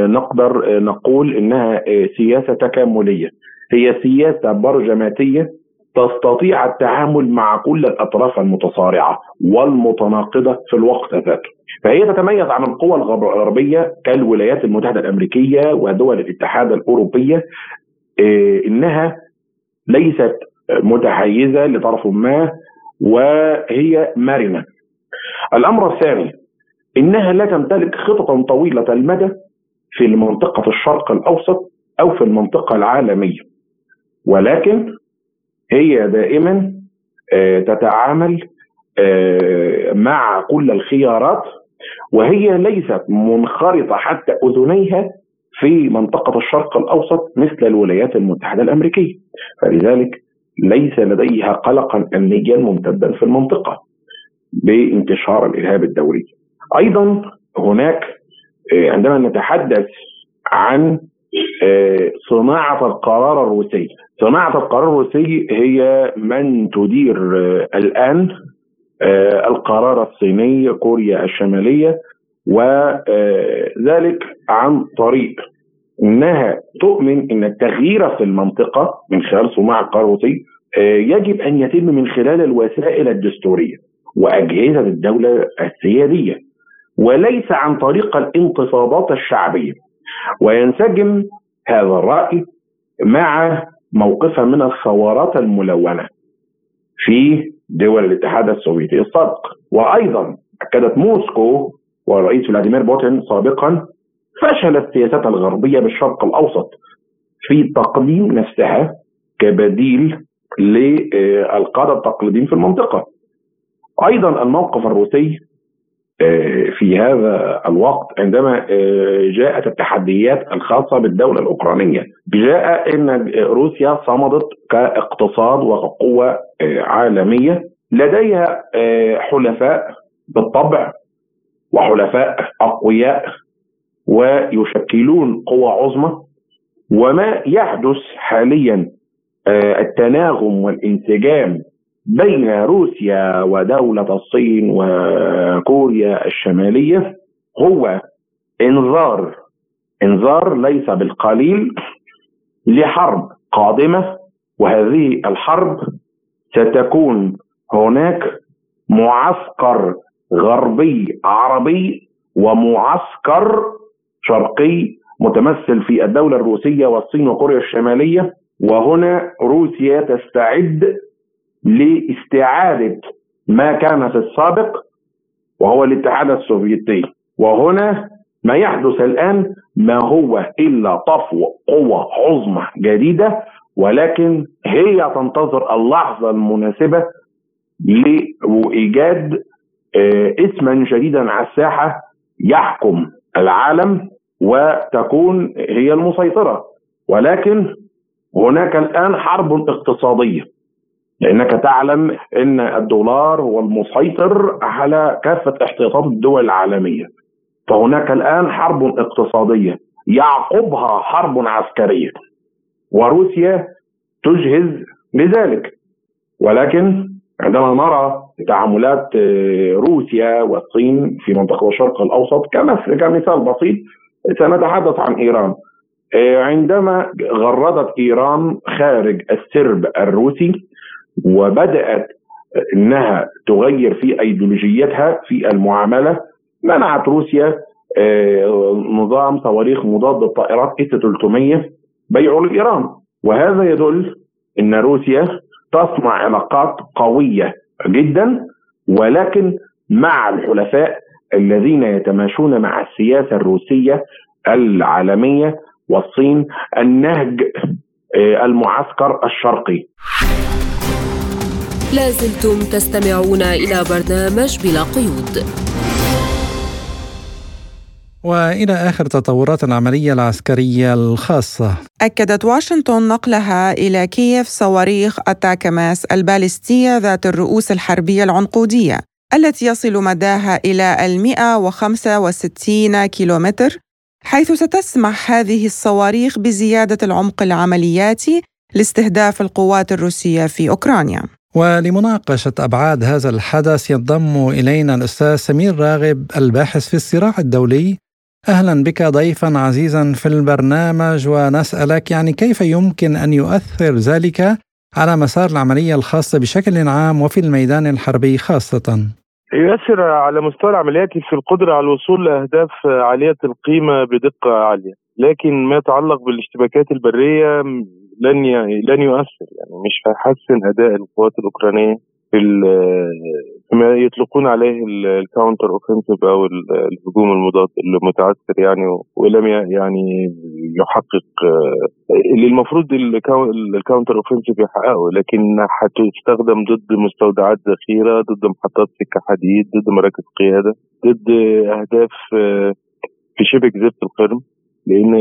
S13: نقدر نقول إنها آه، سياسة تكاملية هي سياسة برجماتية تستطيع التعامل مع كل الأطراف المتصارعة والمتناقضة في الوقت ذاته. فهي تتميز عن القوى الغربية كالولايات المتحدة الأمريكية ودول الاتحاد الاوروبيه إنها ليست متحيزة لطرف ما وهي مرنة. الأمر الثاني إنها لا تمتلك خططا طويلة المدى في منطقه الشرق الأوسط أو في المنطقة العالمية. ولكن هي دائما آه، تتعامل آه، مع كل الخيارات وهي ليست منخرطة حتى أذنيها في منطقة الشرق الأوسط مثل الولايات المتحدة الأمريكية فلذلك ليس لديها قلقا امنيا ممتدا في المنطقة بانتشار الإرهاب الدولي. أيضا هناك عندما نتحدث عن آه، صناعة القرار الروسي، صناعة القرار الروسي هي من تدير آه، الآن القرار الصيني كوريا الشمالية وذلك عن طريق إنها تؤمن إن التغيير في المنطقة من خلال صناع القرار الروسي يجب أن يتم من خلال الوسائل الدستورية وأجهزة الدولة السيادية. وليس عن طريق الانتفاضات الشعبية وينسجم هذا الرأي مع موقفها من الثورات الملونة في دول الاتحاد السوفيتي السابق وأيضا أكدت موسكو والرئيس فلاديمير بوتين سابقا فشل السياسات الغربية بالشرق الأوسط في تقديم نفسها كبديل للقادة التقليديين في المنطقة. أيضا الموقف الروسي في هذا الوقت عندما آه، جاءت التحديات الخاصة بالدولة الأوكرانية. جاء أن روسيا صمدت كاقتصاد وقوة آه، عالمية. لديها حلفاء بالطبع وحلفاء أقوياء ويشكلون قوة عظمى. وما يحدث حاليا التناغم والانسجام بين روسيا ودولة الصين وكوريا الشمالية هو إنذار. إنذار ليس بالقليل لحرب قادمة وهذه الحرب ستكون هناك معسكر غربي عربي ومعسكر شرقي متمثل في الدولة الروسية والصين وكوريا الشمالية وهنا روسيا تستعد لاستعادة ما كان في السابق وهو الاتحاد السوفيتي. وهنا ما يحدث الآن ما هو إلا طفو قوة عظمى جديدة ولكن هي تنتظر اللحظة المناسبة لإيجاد آه، اسما جديدا على الساحة يحكم العالم وتكون هي المسيطرة. ولكن هناك الآن حرب اقتصادية. لأنك تعلم إن الدولار هو المسيطر على كافة احتياطات الدول العالمية. فهناك الآن حرب اقتصادية يعقبها حرب عسكرية وروسيا تجهز لذلك. ولكن عندما نرى تعاملات آه، روسيا والصين في منطقة الشرق الأوسط كمثال بسيط سنتحدث عن إيران. آه، عندما غردت إيران خارج السرب الروسي وبدأت إنها تغير في أيديولوجيتها في المعاملة. منعت روسيا آه، نظام صواريخ مضاد الطائرات إس 300 بيعه لايران وهذا يدل إن روسيا تصنع علاقات قوية جدا ولكن مع الحلفاء الذين يتماشون مع السياسة الروسية العالمية والصين النهج آه، المعسكر الشرقي.
S1: لازلتم تستمعون إلى برنامج بلا قيود
S3: وإلى آخر تطورات العملية العسكرية الخاصة.
S4: أكدت واشنطن نقلها إلى كييف صواريخ اتاكماس البالستيه ذات الرؤوس الحربية العنقودية التي يصل مداها إلى ال 165 كيلومتر حيث ستسمح هذه الصواريخ بزيادة العمق العملياتي لاستهداف القوات الروسية في أوكرانيا.
S3: ولمناقشة أبعاد هذا الحدث ينضم إلينا الأستاذ سمير راغب الباحث في الصراع الدولي. أهلا بك ضيفا عزيزا في البرنامج ونسألك يعني كيف يمكن أن يؤثر ذلك على مسار العملية الخاصة بشكل عام وفي الميدان الحربي خاصة؟
S14: يؤثر على مستوى العمليات في القدرة على الوصول لأهداف عالية القيمة بدقة عالية. لكن ما يتعلق بالاشتباكات البرية لن لن يؤثر يعني مش هيحسن أداء القوات الأوكرانية في فيما يطلقون عليه ال counter offensive أو الهجوم المضاد المتعثر يعني ولم يعني يحقق اللي المفروض ال counter offensive يحققه لكن هتستخدم ضد مستودعات ذخيرة ضد محطات سكة حديد ضد مراكز قيادة ضد أهداف في شبه جزيره القرم لأن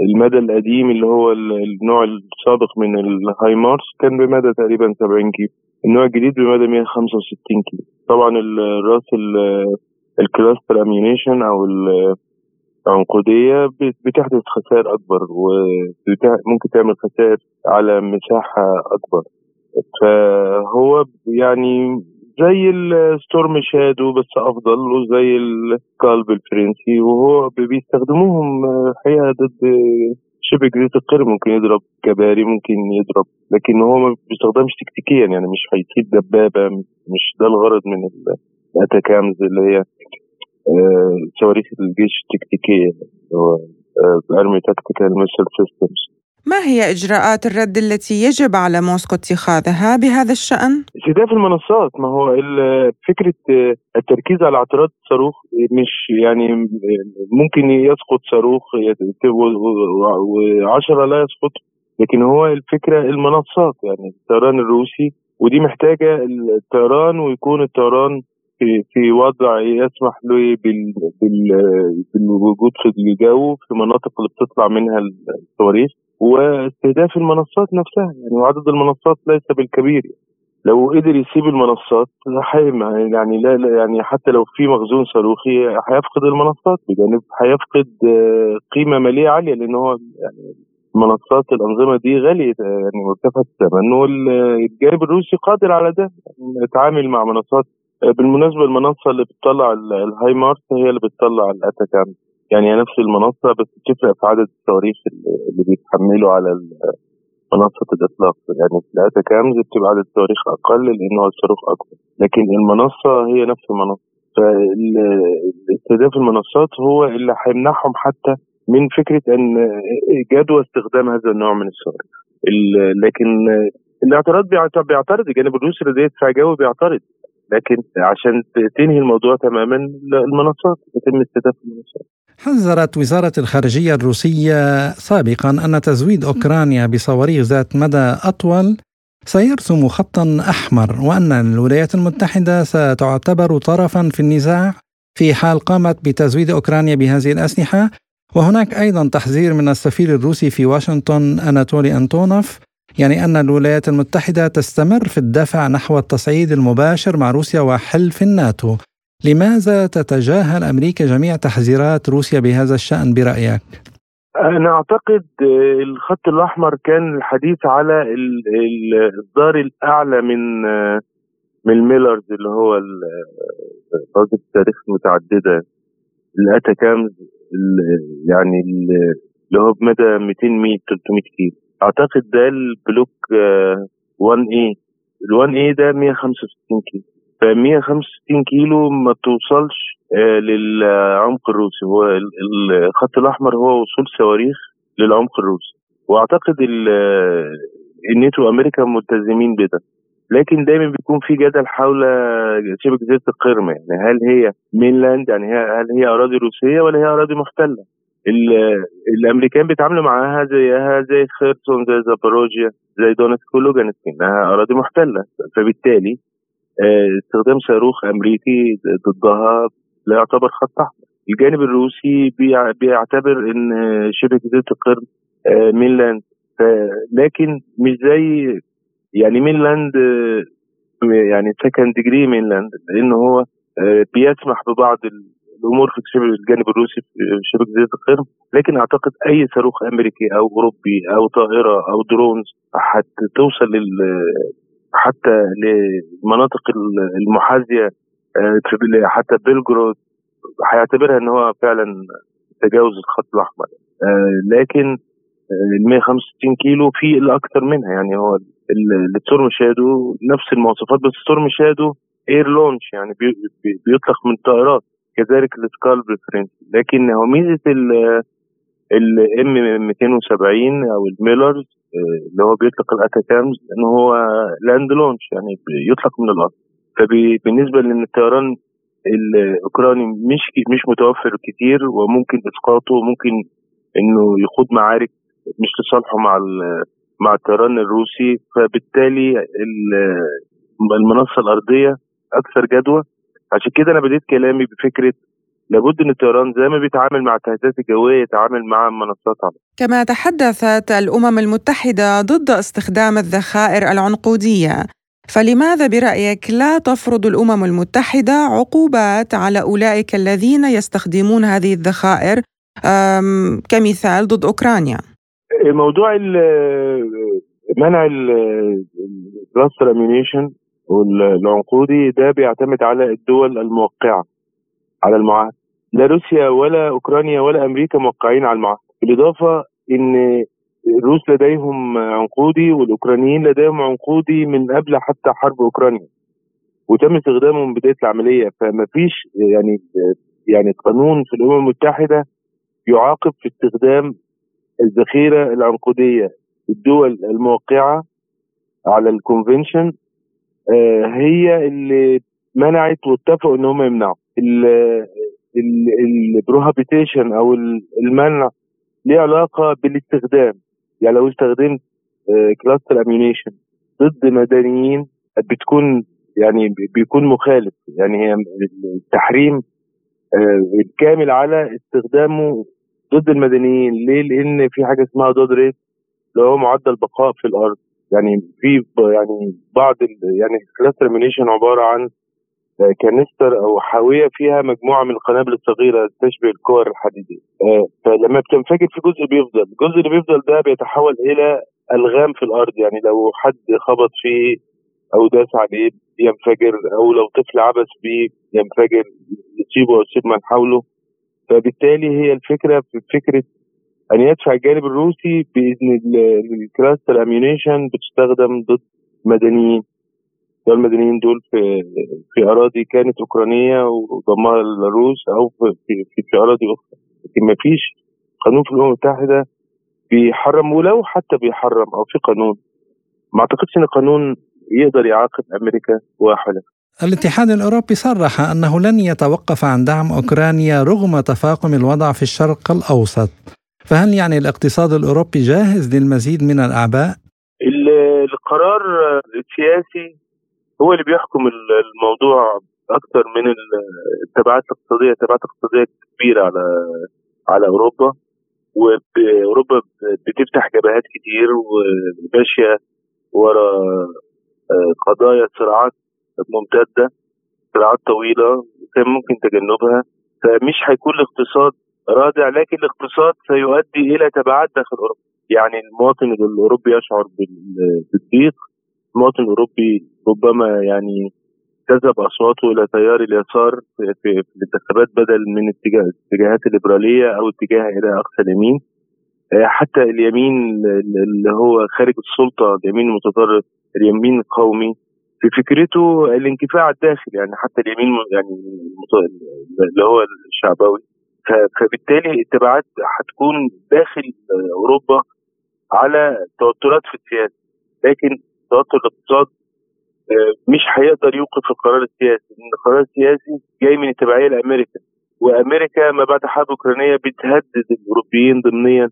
S14: المدى القديم اللي هو النوع السابق من ال HIMARS كان بمدى تقريبا 70 كيلو. النوع الجديد بمدى 165 كيلو. طبعا الراس ال cluster ammunition أو العنقودية بتحدث خسائر أكبر وممكن تعمل خسائر على مساحة أكبر. فهو يعني زي ال Storm Shadow بس أفضل وزي ال SCALP الفرنسي وهو بيستخدموهم الحقيقة ضد شبه جزيره القرم ممكن يضرب كباري ممكن يضرب لكن هو ما بيستخدمش تكتيكيا يعني مش هيصيد دبابة مش ده الغرض من ال ATACMS اللي هي آه، صواريخ الجيش التكتيكية هو Army Tactical Missile Systems
S4: ما هي إجراءات الرد التي يجب على موسكو اتخاذها بهذا الشأن؟
S14: استهداف المنصات ما هو فكرة التركيز على اعتراض الصاروخ مش يعني ممكن يسقط صاروخ وعشرة لا يسقط لكن هو الفكرة المنصات يعني الطيران الروسي ودي محتاجة الطيران ويكون الطيران في في وضع يسمح له بالوجود في الجو في المناطق اللي بتطلع منها الصواريخ واستهداف المنصات نفسها. يعني وعدد المنصات ليس بالكبير. لو قدر يسيب المنصات يعني لا, يعني حتى لو في مخزون صاروخي هيفقد المنصات. بجانب هيفقد آه، قيمة مالية عالية لأن هو يعني المنصات الأنظمة دي غالية يعني مرتفعة الثمن والجانب الروسي قادر على ده. يتعامل مع منصات آه، بالمناسبة المنصة اللي بتطلع الهاي مارس هي اللي بتطلع الاتاكام يعني نفس المنصة بس بتفرق في عدد الصواريخ اللي بيتحملوا على منصة الإطلاق يعني في كامز بتبقى عدد الصواريخ أقل لأنه الصاروخ أكبر. لكن المنصة هي نفس المنصة. فاستهداف المنصات هو اللي هيمنعهم حتى من فكرة أن جدوى استخدام هذا النوع من الصواريخ لكن الاعتراض بيعترض. الجانب الروسي لديه دفاع جوي بيعترض. لكن عشان تنهي الموضوع تماما المنصات يتم استهداف المنصات.
S3: حذرت وزارة الخارجية الروسية سابقا أن تزويد أوكرانيا بصواريخ ذات مدى أطول. سيرسم خطا أحمر وأن الولايات المتحدة ستعتبر طرفا في النزاع في حال قامت بتزويد أوكرانيا بهذه الأسلحة. وهناك أيضا تحذير من السفير الروسي في واشنطن أناتولي أنتونوف يعني أن الولايات المتحدة تستمر في الدفع نحو التصعيد المباشر مع روسيا وحلف الناتو. لماذا تتجاهل أمريكا جميع تحذيرات روسيا بهذا الشأن برأيك؟
S14: أنا أعتقد الخط الأحمر كان الحديث على الإصدار الأعلى من من ال MLRS اللي هو قاذفات الصواريخ المتعددة ال ATACMS يعني اللي هو بمدى 200 ميل 300 كيلو. أعتقد ده ال Block 1 A ال 1 A ده 165 كيلو. 165 كيلو ما توصلش آه، للعمق الروسي. هو الخط الأحمر هو وصول صواريخ للعمق الروسي. وأعتقد الناتو وأمريكا ملتزمين بده. لكن دايما بيكون في جدل حول شبه جزيره القرم يعني هل هي mainland يعني هل هي أراضي روسية ولا هي أراضي محتله؟ الأمريكان بيتعاملوا معاها زيها زي خيرسون زي زاباروجيا زي دونتسك ولوجانسك انها أراضي محتله فبالتالي آه، استخدام صاروخ أمريكي ضدها لا يعتبر خط احمر الجانب الروسي بيعتبر إن شبه جزيره القرم آه، mainland. لكن مش زي يعني mainland آه، يعني second degree mainland لأن هو بيسمح ببعض الأمور في الجانب الروسي في شبه جزيره القرم لكن أعتقد أي صاروخ أمريكي أو أوروبي أو طائرة أو drones هتوصل حتى للمناطق المحاذية آه، حتى بلجرود هيعتبرها إن هو فعلا تجاوز الخط الأحمر. آه، لكن ال 165 كيلو في الاكثر منها. يعني هو ال Storm Shadow نفس المواصفات بس Storm Shadow air launch يعني بيطلق من طائرات. كذلك ال SCALP الفرنسي لكن هو ميزه ال M 270 أو ال MLRS آه، اللي هو بيطلق ال ATACMS ان هو land launch يعني يطلق من الأرض. فبالنسبه لإن الطيران الاوكراني مش مش متوفر كتير وممكن إسقاطه ممكن إنه يخوض معارك مش لصالحه مع مع الطيران الروسي. فبالتالي المنصة الأرضية أكثر جدوى. عشان كده أنا بديت كلامي بفكرة لابد إن الطيران زي ما بيتعامل مع التهديدات الجوية يتعامل مع منصات على
S4: كما تحدثت الأمم المتحدة ضد استخدام الذخائر العنقودية. فلماذا برأيك لا تفرض الأمم المتحدة عقوبات على أولئك الذين يستخدمون هذه الذخائر كمثال ضد أوكرانيا؟
S14: موضوع منع ال cluster ammunition والعنقودي ده بيعتمد على الدول الموقعة. على المعاهده لا روسيا ولا أوكرانيا ولا أمريكا موقعين على المعاهده بالإضافة إن الروس لديهم عنقودي والأوكرانيين لديهم عنقودي من قبل حتى حرب أوكرانيا. وتم استخدامه من بداية العملية. فما فيش يعني يعني قانون في الأمم المتحدة يعاقب في استخدام الذخيرة العنقودية الدول الموقعة على الكونفنشن آه، هي اللي منعت واتفقوا إن هم يمنعوا. ال prohibition أو المنع ليه علاقة بالاستخدام. يعني لو استخدمت cluster ammunition ضد مدنيين بتكون يعني بيكون مخالف. يعني هي التحريم آه، الكامل على استخدامه ضد المدنيين. ليه؟ لأن في حاجة اسمها dud rate اللي هو معدل بقاء في الأرض. يعني في يعني بعض يعني ال cluster ammunition عبارة عن آه، canister أو حاوية فيها مجموعة من القنابل الصغيرة تشبه الكور الحديدية. آه، فلما بتنفجر في جزء بيفضل. الجزء اللي بيفضل ده بيتحول إلى ألغام في الأرض. يعني لو حد خبط فيه أو داس عليه ينفجر أو لو طفل عبث بيه ينفجر يصيبه أو يصيب من حوله. فبالتالي هي الفكرة في فكرة أن يدفع الجانب الروسي بإذن ال cluster ammunition بتستخدم ضد مدنيين. المدنيين دول في في أراضي كانت أوكرانية وضمها الروس أو في في, في أراضي أخرى. لكن ما فيش قانون في الأمم المتحدة بيحرم ولو حتى بيحرم أو في قانون. ما أعتقدش إن القانون يقدر يعاقب أمريكا وحلفائها
S3: الاتحاد الأوروبي صرح أنه لن يتوقف عن دعم أوكرانيا رغم تفاقم الوضع في الشرق الأوسط. فهل يعني الاقتصاد الأوروبي جاهز للمزيد من الأعباء؟
S14: القرار السياسي هو اللي بيحكم الموضوع أكثر من التبعات الاقتصادية. التبعات الاقتصادية كبيرة على على أوروبا واوروبا بتفتح جبهات كتير وماشية ورا آه، قضايا صراعات ممتدة صراعات طويلة كان ممكن تجنبها. فمش هيكون الاقتصاد رادع لكن الاقتصاد سيؤدي إلى تبعات داخل أوروبا. يعني المواطن الأوروبي يشعر بالضيق المواطن الأوروبي ربما يعني جذب أصواته إلى تيار اليسار في, الانتخابات بدل من اتجاه الاتجاهات الليبرالية أو اتجاه إلى أقصى اليمين. آه، حتى اليمين اللي هو خارج السلطة اليمين المتطرف اليمين القومي في فكرته الانكفاء الداخلي. يعني حتى اليمين يعني اللي هو الشعبوي فبالتالي التبعات هتكون داخل أوروبا على توترات في السياسة. لكن توتر الاقتصاد آه، مش هيقدر يوقف القرار السياسي لأن القرار السياسي جاي من التبعية لأمريكا وأمريكا ما بعد حرب أوكرانية بتهدد الأوروبيين ضمنيا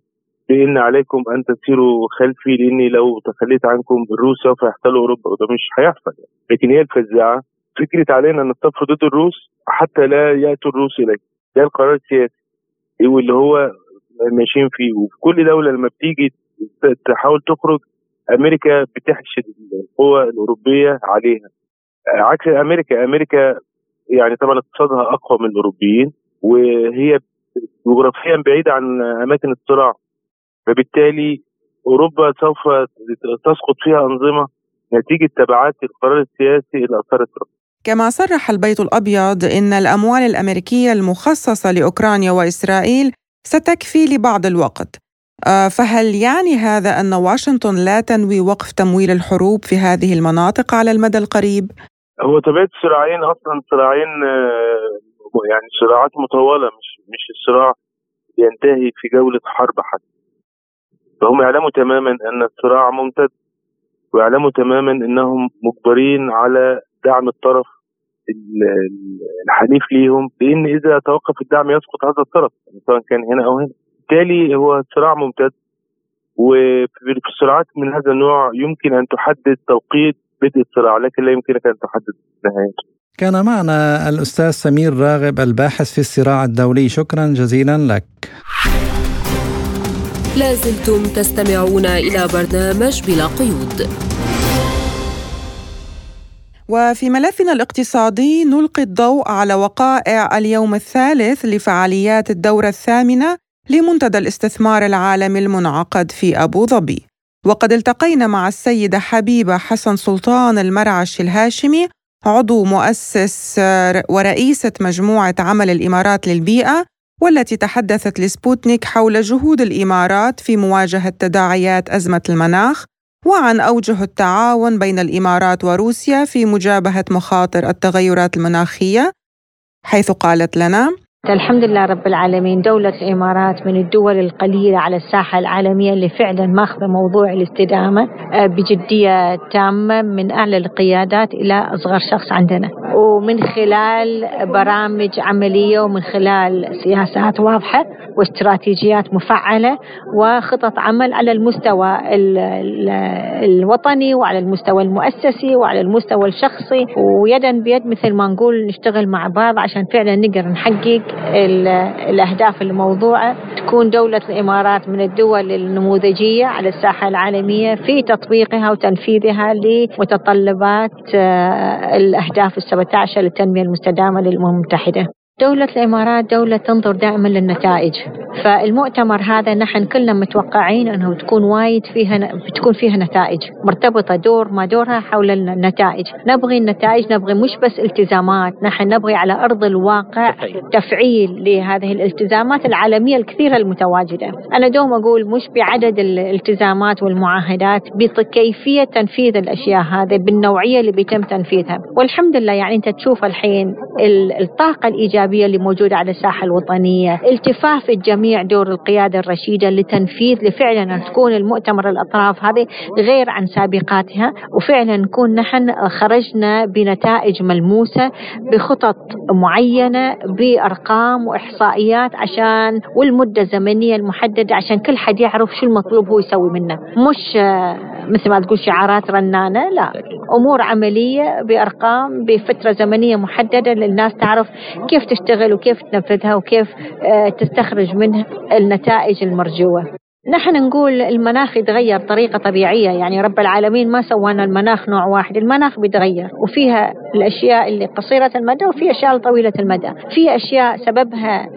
S14: بإن عليكم أن تسيروا خلفي لأني لو تخليت عنكم الروس سوف يحتلوا أوروبا وده مش هيحصل لكن هي الفزاعة فكرة علينا أن نصطف ضد الروس حتى لا يأتوا الروس إليك. ده القرار السياسي. واللي هو ماشيين فيه. وفي كل دولة لما بتيجي تحاول تخرج أمريكا بتحشد القوى الأوروبية عليها. عكس أمريكا أمريكا يعني طبعا اقتصادها أقوى من الأوروبيين وهي جغرافيا بعيدة عن أماكن الصراع فبالتالي أوروبا سوف تسقط فيها أنظمة نتيجة تبعات القرار السياسي اللي اثرت
S4: كما صرح البيت الأبيض إن الأموال الأمريكية المخصصة لأوكرانيا وإسرائيل ستكفي لبعض الوقت. آه، فهل يعني هذا أن واشنطن لا تنوي وقف تمويل الحروب في هذه المناطق على المدى القريب؟
S14: هو طبيعة الصراعين أصلا صراعين آه، يعني صراعات مطولة مش مش الصراع ينتهي في جولة حرب حتى فهم يعلموا تماما أن الصراع ممتد ويعلموا تماما أنهم مجبرين على دعم الطرف الحليف ليهم لأن إذا توقف الدعم يسقط هذا الطرف سواء كان هنا أو هنا بالتالي هو صراع ممتد وفي الصراعات من هذا النوع يمكن أن تحدد توقيت بدء الصراع لكن لا يمكنك أن تحدد نهايته.
S3: كان معنا الأستاذ سمير راغب الباحث في الصراع الدولي شكرا جزيلا لك.
S1: لازلتم تستمعون إلى برنامج بلا قيود
S4: وفي ملفنا الاقتصادي نلقي الضوء على وقائع اليوم الثالث لفعاليات الدورة الثامنة لمنتدى الاستثمار العالمي المنعقد في أبو ظبي. وقد التقينا مع السيدة حبيبة حسن سلطان المرعش الهاشمي عضو مؤسس ورئيسة مجموعة عمل الإمارات للبيئة والتي تحدثت لسبوتنيك حول جهود الإمارات في مواجهة تداعيات أزمة المناخ وعن أوجه التعاون بين الإمارات وروسيا في مجابهة مخاطر التغيرات المناخية حيث قالت لنا
S15: الحمد لله رب العالمين دولة الإمارات من الدول القليلة على الساحة العالمية اللي فعلا ماخذة موضوع الاستدامة آه، بجدية تامة من أعلى القيادات إلى أصغر شخص عندنا. ومن خلال برامج عملية ومن خلال سياسات واضحة واستراتيجيات مفعلة وخطط عمل على المستوى الوطني وعلى المستوى المؤسسي وعلى المستوى الشخصي. ويدا بيد مثل ما نقول نشتغل مع بعض عشان فعلا نقدر نحقق الأهداف الموضوعة تكون دولة الإمارات من الدول النموذجية على الساحة العالمية في تطبيقها وتنفيذها لمتطلبات آه، الأهداف السبعة 17 للتنمية المستدامة للأمم المتحدة دولة الإمارات دولة تنظر دائما للنتائج. فالمؤتمر هذا نحن كلنا متوقعين أنه تكون وايد فيها بتكون فيها نتائج. مرتبطة دور ما دورها حول النتائج. نبغي النتائج نبغي مش بس التزامات. نحن نبغي على أرض الواقع تفعيل. لهذه الالتزامات العالمية الكثيرة المتواجدة. أنا دوم أقول مش بعدد الالتزامات والمعاهدات بكيفية تنفيذ الأشياء هذه بالنوعية اللي بيتم تنفيذها. والحمد لله يعني أنت تشوف الحين الطاقة الإيجابية الإيجابية اللي موجودة على الساحة الوطنية التفاف الجميع دور القيادة الرشيدة لتنفيذ لفعلا تكون المؤتمر الأطراف هذه غير عن سابقاتها وفعلا نكون نحن خرجنا بنتائج ملموسة بخطط معينة بأرقام وإحصائيات عشان والمدة الزمنية المحددة عشان كل حد يعرف شو المطلوب هو يسوي منه مش مثل ما تقول شعارات رنانة لا. أمور عملية بأرقام بفترة زمنية محددة للناس تعرف كيف تشتغل وكيف تنفذها وكيف آه، تستخرج منها النتائج المرجوة. نحن نقول المناخ يتغير طريقة طبيعية يعني رب العالمين ما سوانا المناخ نوع واحد المناخ بيتغير وفيها الأشياء اللي قصيرة المدى وفي أشياء طويلة المدى. في أشياء سببها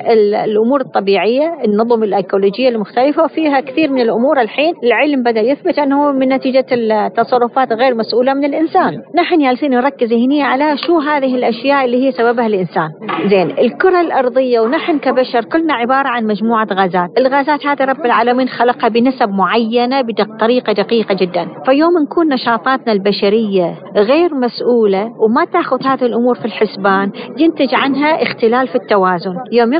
S15: الأمور الطبيعية النظم الأيكولوجية المختلفة وفيها كثير من الأمور الحين العلم بدأ يثبت أنه من نتيجة التصرفات غير مسؤولة من الإنسان. نحن جالسين نركز هنا على شو هذه الأشياء اللي هي سببها الإنسان. زين الكرة الأرضية ونحن كبشر كلنا عبارة عن مجموعة غازات. الغازات هذا رب العالمين خلقها بنسب معينة بطريقة دقيقة جدا. فيوم نكون نشاطاتنا البشرية غير مسؤولة وما تأخذ هذه الأمور في الحسبان ينتج عنها اختلال في التوازن. يوم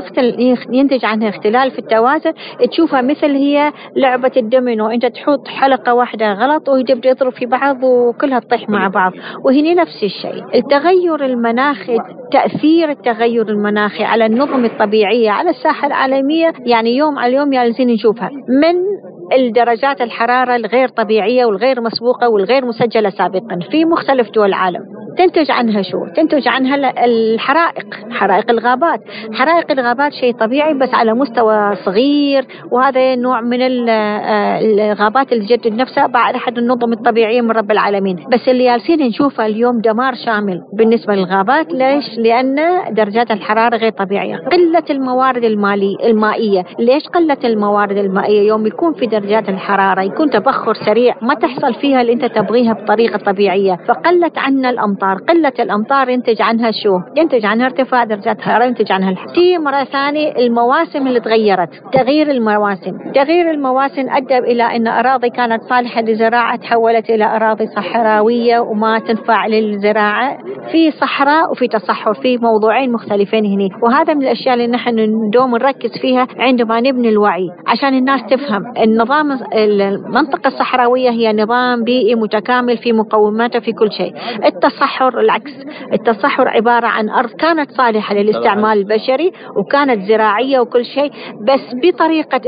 S15: ينتج عنها اختلال في التوازن تشوفها مثل هي لعبة الدومينو. أنت تحط حلقة واحدة غلط ويبدأ يضرب في بعض وكلها تطيح مع بعض. وهنا نفس الشيء. التغير المناخي تأثير التغير المناخي على النظم الطبيعية على الساحة العالمية يعني يوم على يوم جالسين نشوفها. من الدرجات الحرارة الغير طبيعية والغير مسبوقة والغير مسجلة سابقا في مختلف دول العالم. تنتج عنها شو؟ تنتج عنها الحرائق حرائق الغابات. حرائق الغابات شيء طبيعي بس على مستوى صغير وهذا نوع من آه، الغابات اللي تجدد نفسها بعد أحد النظم الطبيعية من رب العالمين. بس اللي جالسين نشوفه اليوم دمار شامل. بالنسبة للغابات ليش؟ لأن درجات الحرارة غير طبيعية. قلة الموارد المالي المائية. ليش قلة الموارد المائية؟ يوم يكون في درجات الحرارة يكون تبخر سريع ما تحصل فيها اللي أنت تبغيها بطريقة طبيعية. فقلت عنا الأمطار قلة الأمطار ينتج عنها شو؟ ينتج عنها ارتفاع درجات الحرارة ينتج عنها الحر في مرة ثانية المواسم اللي تغيرت تغيير المواسم. تغيير المواسم أدى إلى أن أراضي كانت صالحة للزراعة تحولت إلى أراضي صحراوية وما تنفع للزراعة. في صحراء وفي تصحر في موضوعين مختلفين هنا وهذا من الأشياء اللي نحن ندوم نركز فيها عندما نبني الوعي عشان الناس تفهم النظام المنطقة الصحراوية هي نظام بيئي متكامل في مقوماته في كل شيء. التصحر العكس. التصحر عبارة عن أرض كانت صالحة للاستعمال البشري وكانت زراعية وكل شيء بس بطريقة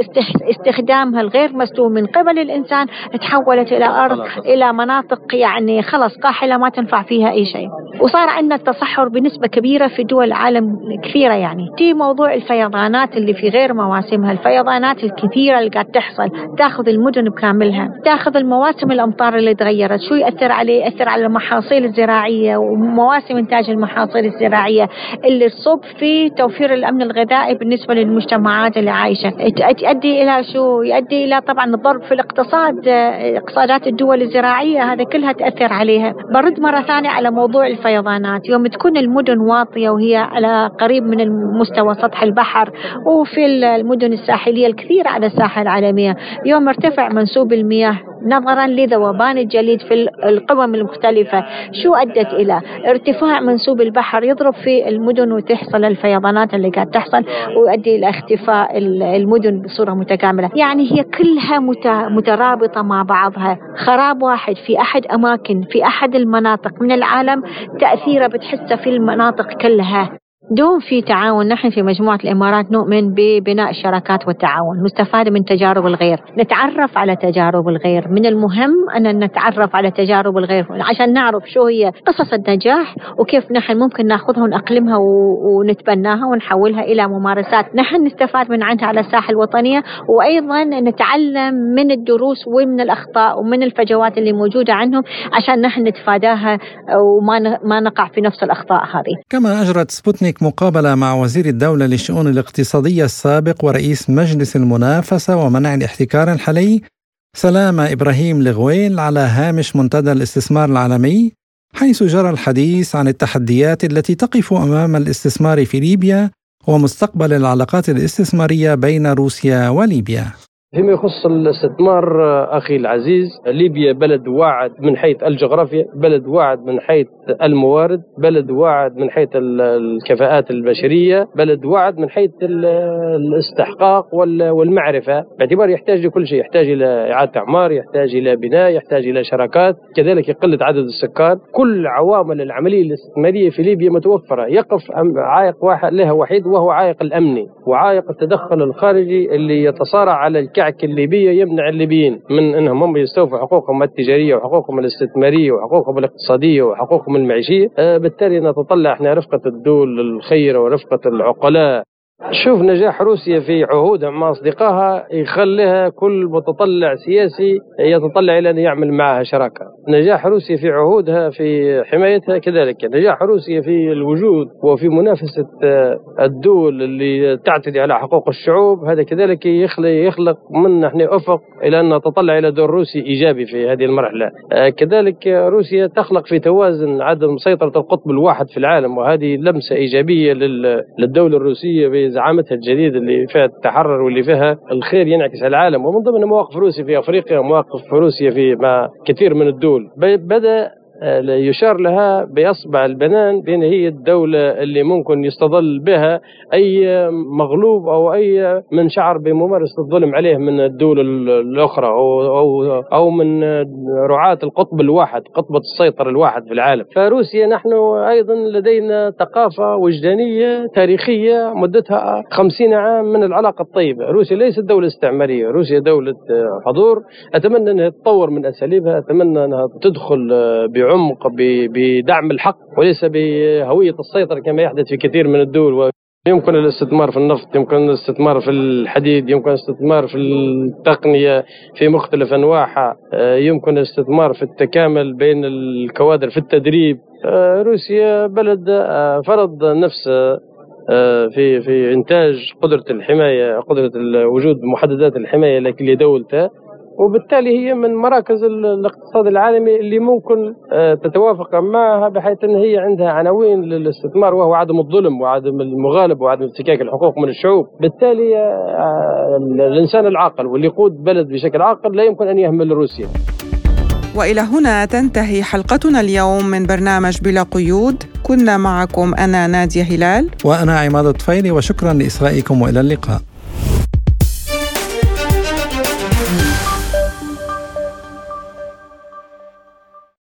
S15: استخدامها الغير مسلوم من قبل الإنسان تحولت إلى أرض إلى مناطق يعني خلص قاحلة ما تنفع فيها أي شيء. وصار عندنا تصحر بنسبة كبيرة في دول العالم كثيرة يعني. في موضوع الفيضانات اللي في غير مواسمها الفيضانات الكثيرة اللي قاعد تحصل. تاخذ المدن بكاملها تاخذ المواسم الأمطار اللي تغيرت شو يأثر عليه؟ يأثر على المحاصيل الزراعية ومواسم إنتاج المحاصيل الزراعية. اللي تصب في توفير الأمن الغذائي بالنسبة للمجتمعات اللي عايشة. تؤدي إلى شو؟ يؤدي إلى طبعا ضرب في الاقتصاد إقتصادات الدول الزراعية. هذا كلها تأثر عليها. برد مرة ثانية على موضوع الفيضانات. يوم تكون المدن واطية وهي على قريب من مستوى سطح البحر وفي المدن الساحلية الكثيرة على الساحة العالمية. يوم ارتفع منسوب المياه نظرا لذوبان الجليد في القمم المختلفة. شو أدت إلى؟ ارتفاع منسوب البحر يضرب في المدن وتحصل الفيضانات اللي قاعد تحصل ويؤدي إلى اختفاء المدن بصورة متكاملة. يعني هي كلها مترابطة مع بعضها. خراب واحد في أحد أماكن في أحد المناطق. من العالم تأثيره بتحسه في المناطق كلها. دون في تعاون نحن في مجموعة الإمارات نؤمن ببناء الشراكات والتعاون نستفاد من تجارب الغير نتعرف على تجارب الغير. من المهم أن نتعرف على تجارب الغير عشان نعرف شو هي قصص النجاح وكيف نحن ممكن ناخذها ونأقلمها ونتبناها ونحولها إلى ممارسات. نحن نستفاد من عنها على الساحة الوطنية وأيضا نتعلم من الدروس ومن الأخطاء ومن الفجوات اللي موجودة عنهم عشان نحن نتفاداها وما ما نقع في نفس الأخطاء هذه.
S3: كما أجرت سبوتنيك مقابلة مع وزير الدولة للشؤون الاقتصادية السابق ورئيس مجلس المنافسة ومنع الاحتكار الحالي سلامة إبراهيم لغويل على هامش منتدى الاستثمار العالمي حيث جرى الحديث عن التحديات التي تقف أمام الاستثمار في ليبيا ومستقبل العلاقات الاستثمارية بين روسيا وليبيا.
S16: فيما يخص الاستثمار أخي العزيز ليبيا بلد واعد من حيث الجغرافيا بلد واعد من حيث الموارد بلد واعد من حيث الكفاءات البشرية بلد واعد من حيث الاستحقاق والمعرفة. باعتبار يحتاج لكل شيء يحتاج إلى إعادة أعمار يحتاج إلى بناء يحتاج إلى شراكات. كذلك قله عدد السكان. كل عوامل العملية الاستثمارية في ليبيا متوفرة. يقف عائق واحد لها وحيد وهو عائق الأمني وعائق التدخل الخارجي اللي يتصارع على الكعك الليبية يمنع الليبيين من إنهم هم يستوفوا حقوقهم التجارية وحقوقهم الاستثمارية وحقوقهم الاقتصادية وحقوقهم المعيشية آه، بالتالي نتطلع إحنا رفقة الدول الخيرة ورفقة العقلاء. شوف نجاح روسيا في عهودها مع أصدقائها يخليها كل متطلع سياسي يتطلع إلى أن يعمل معها شراكة. نجاح روسيا في عهودها في حمايتها كذلك. نجاح روسيا في الوجود وفي منافسة آه، الدول اللي تعتدي على حقوق الشعوب هذا كذلك يخلق, يخلق من نحن أفق إلى أن نتطلع إلى دور روسي إيجابي في هذه المرحلة. آه، كذلك روسيا تخلق في توازن عدم سيطرة القطب الواحد في العالم وهذه لمسة إيجابية للدولة الروسية زعامتها الجديد اللي فيها التحرر واللي فيها الخير ينعكس على العالم. ومن ضمن مواقف روسيا في أفريقيا ومواقف روسيا في مع كثير من الدول. بدأ يشار لها بأصبع البنان بأن هي الدولة اللي ممكن يستظل بها أي مغلوب أو أي من شعر بممارسة الظلم عليه من الدول الأخرى أو, أو, أو من رعاة القطب الواحد قطبة السيطرة الواحد في العالم. فروسيا نحن أيضا لدينا ثقافة وجدانية تاريخية مدتها خمسين عام من العلاقة الطيبة. روسيا ليست دولة استعمارية روسيا دولة حضور. أتمنى أنها تطور من أساليبها أتمنى أنها تدخل بعمق بعمق بدعم الحق وليس بهوية السيطرة كما يحدث في كثير من الدول. يمكن الاستثمار في النفط يمكن الاستثمار في الحديد يمكن الاستثمار في التقنية في مختلف أنواعها. آه، يمكن الاستثمار في التكامل بين الكوادر في التدريب. آه، روسيا بلد آه، فرض نفسه في في إنتاج قدرة الحماية قدرة وجود محددات الحماية لدولته وبالتالي هي من مراكز الاقتصاد العالمي اللي ممكن آه، تتوافق معها بحيث إن هي عندها عناوين للاستثمار وهو عدم الظلم وعدم المغالب وعدم افتكاك الحقوق من الشعوب، بالتالي آه، الإنسان العاقل واللي يقود بلد بشكل عاقل لا يمكن أن يهمل روسيا.
S4: وإلى هنا تنتهي حلقتنا اليوم من برنامج بلا قيود، كنا معكم أنا نادية هلال
S3: وأنا عماد الطفيلي وشكرا لاصغائكم وإلى اللقاء.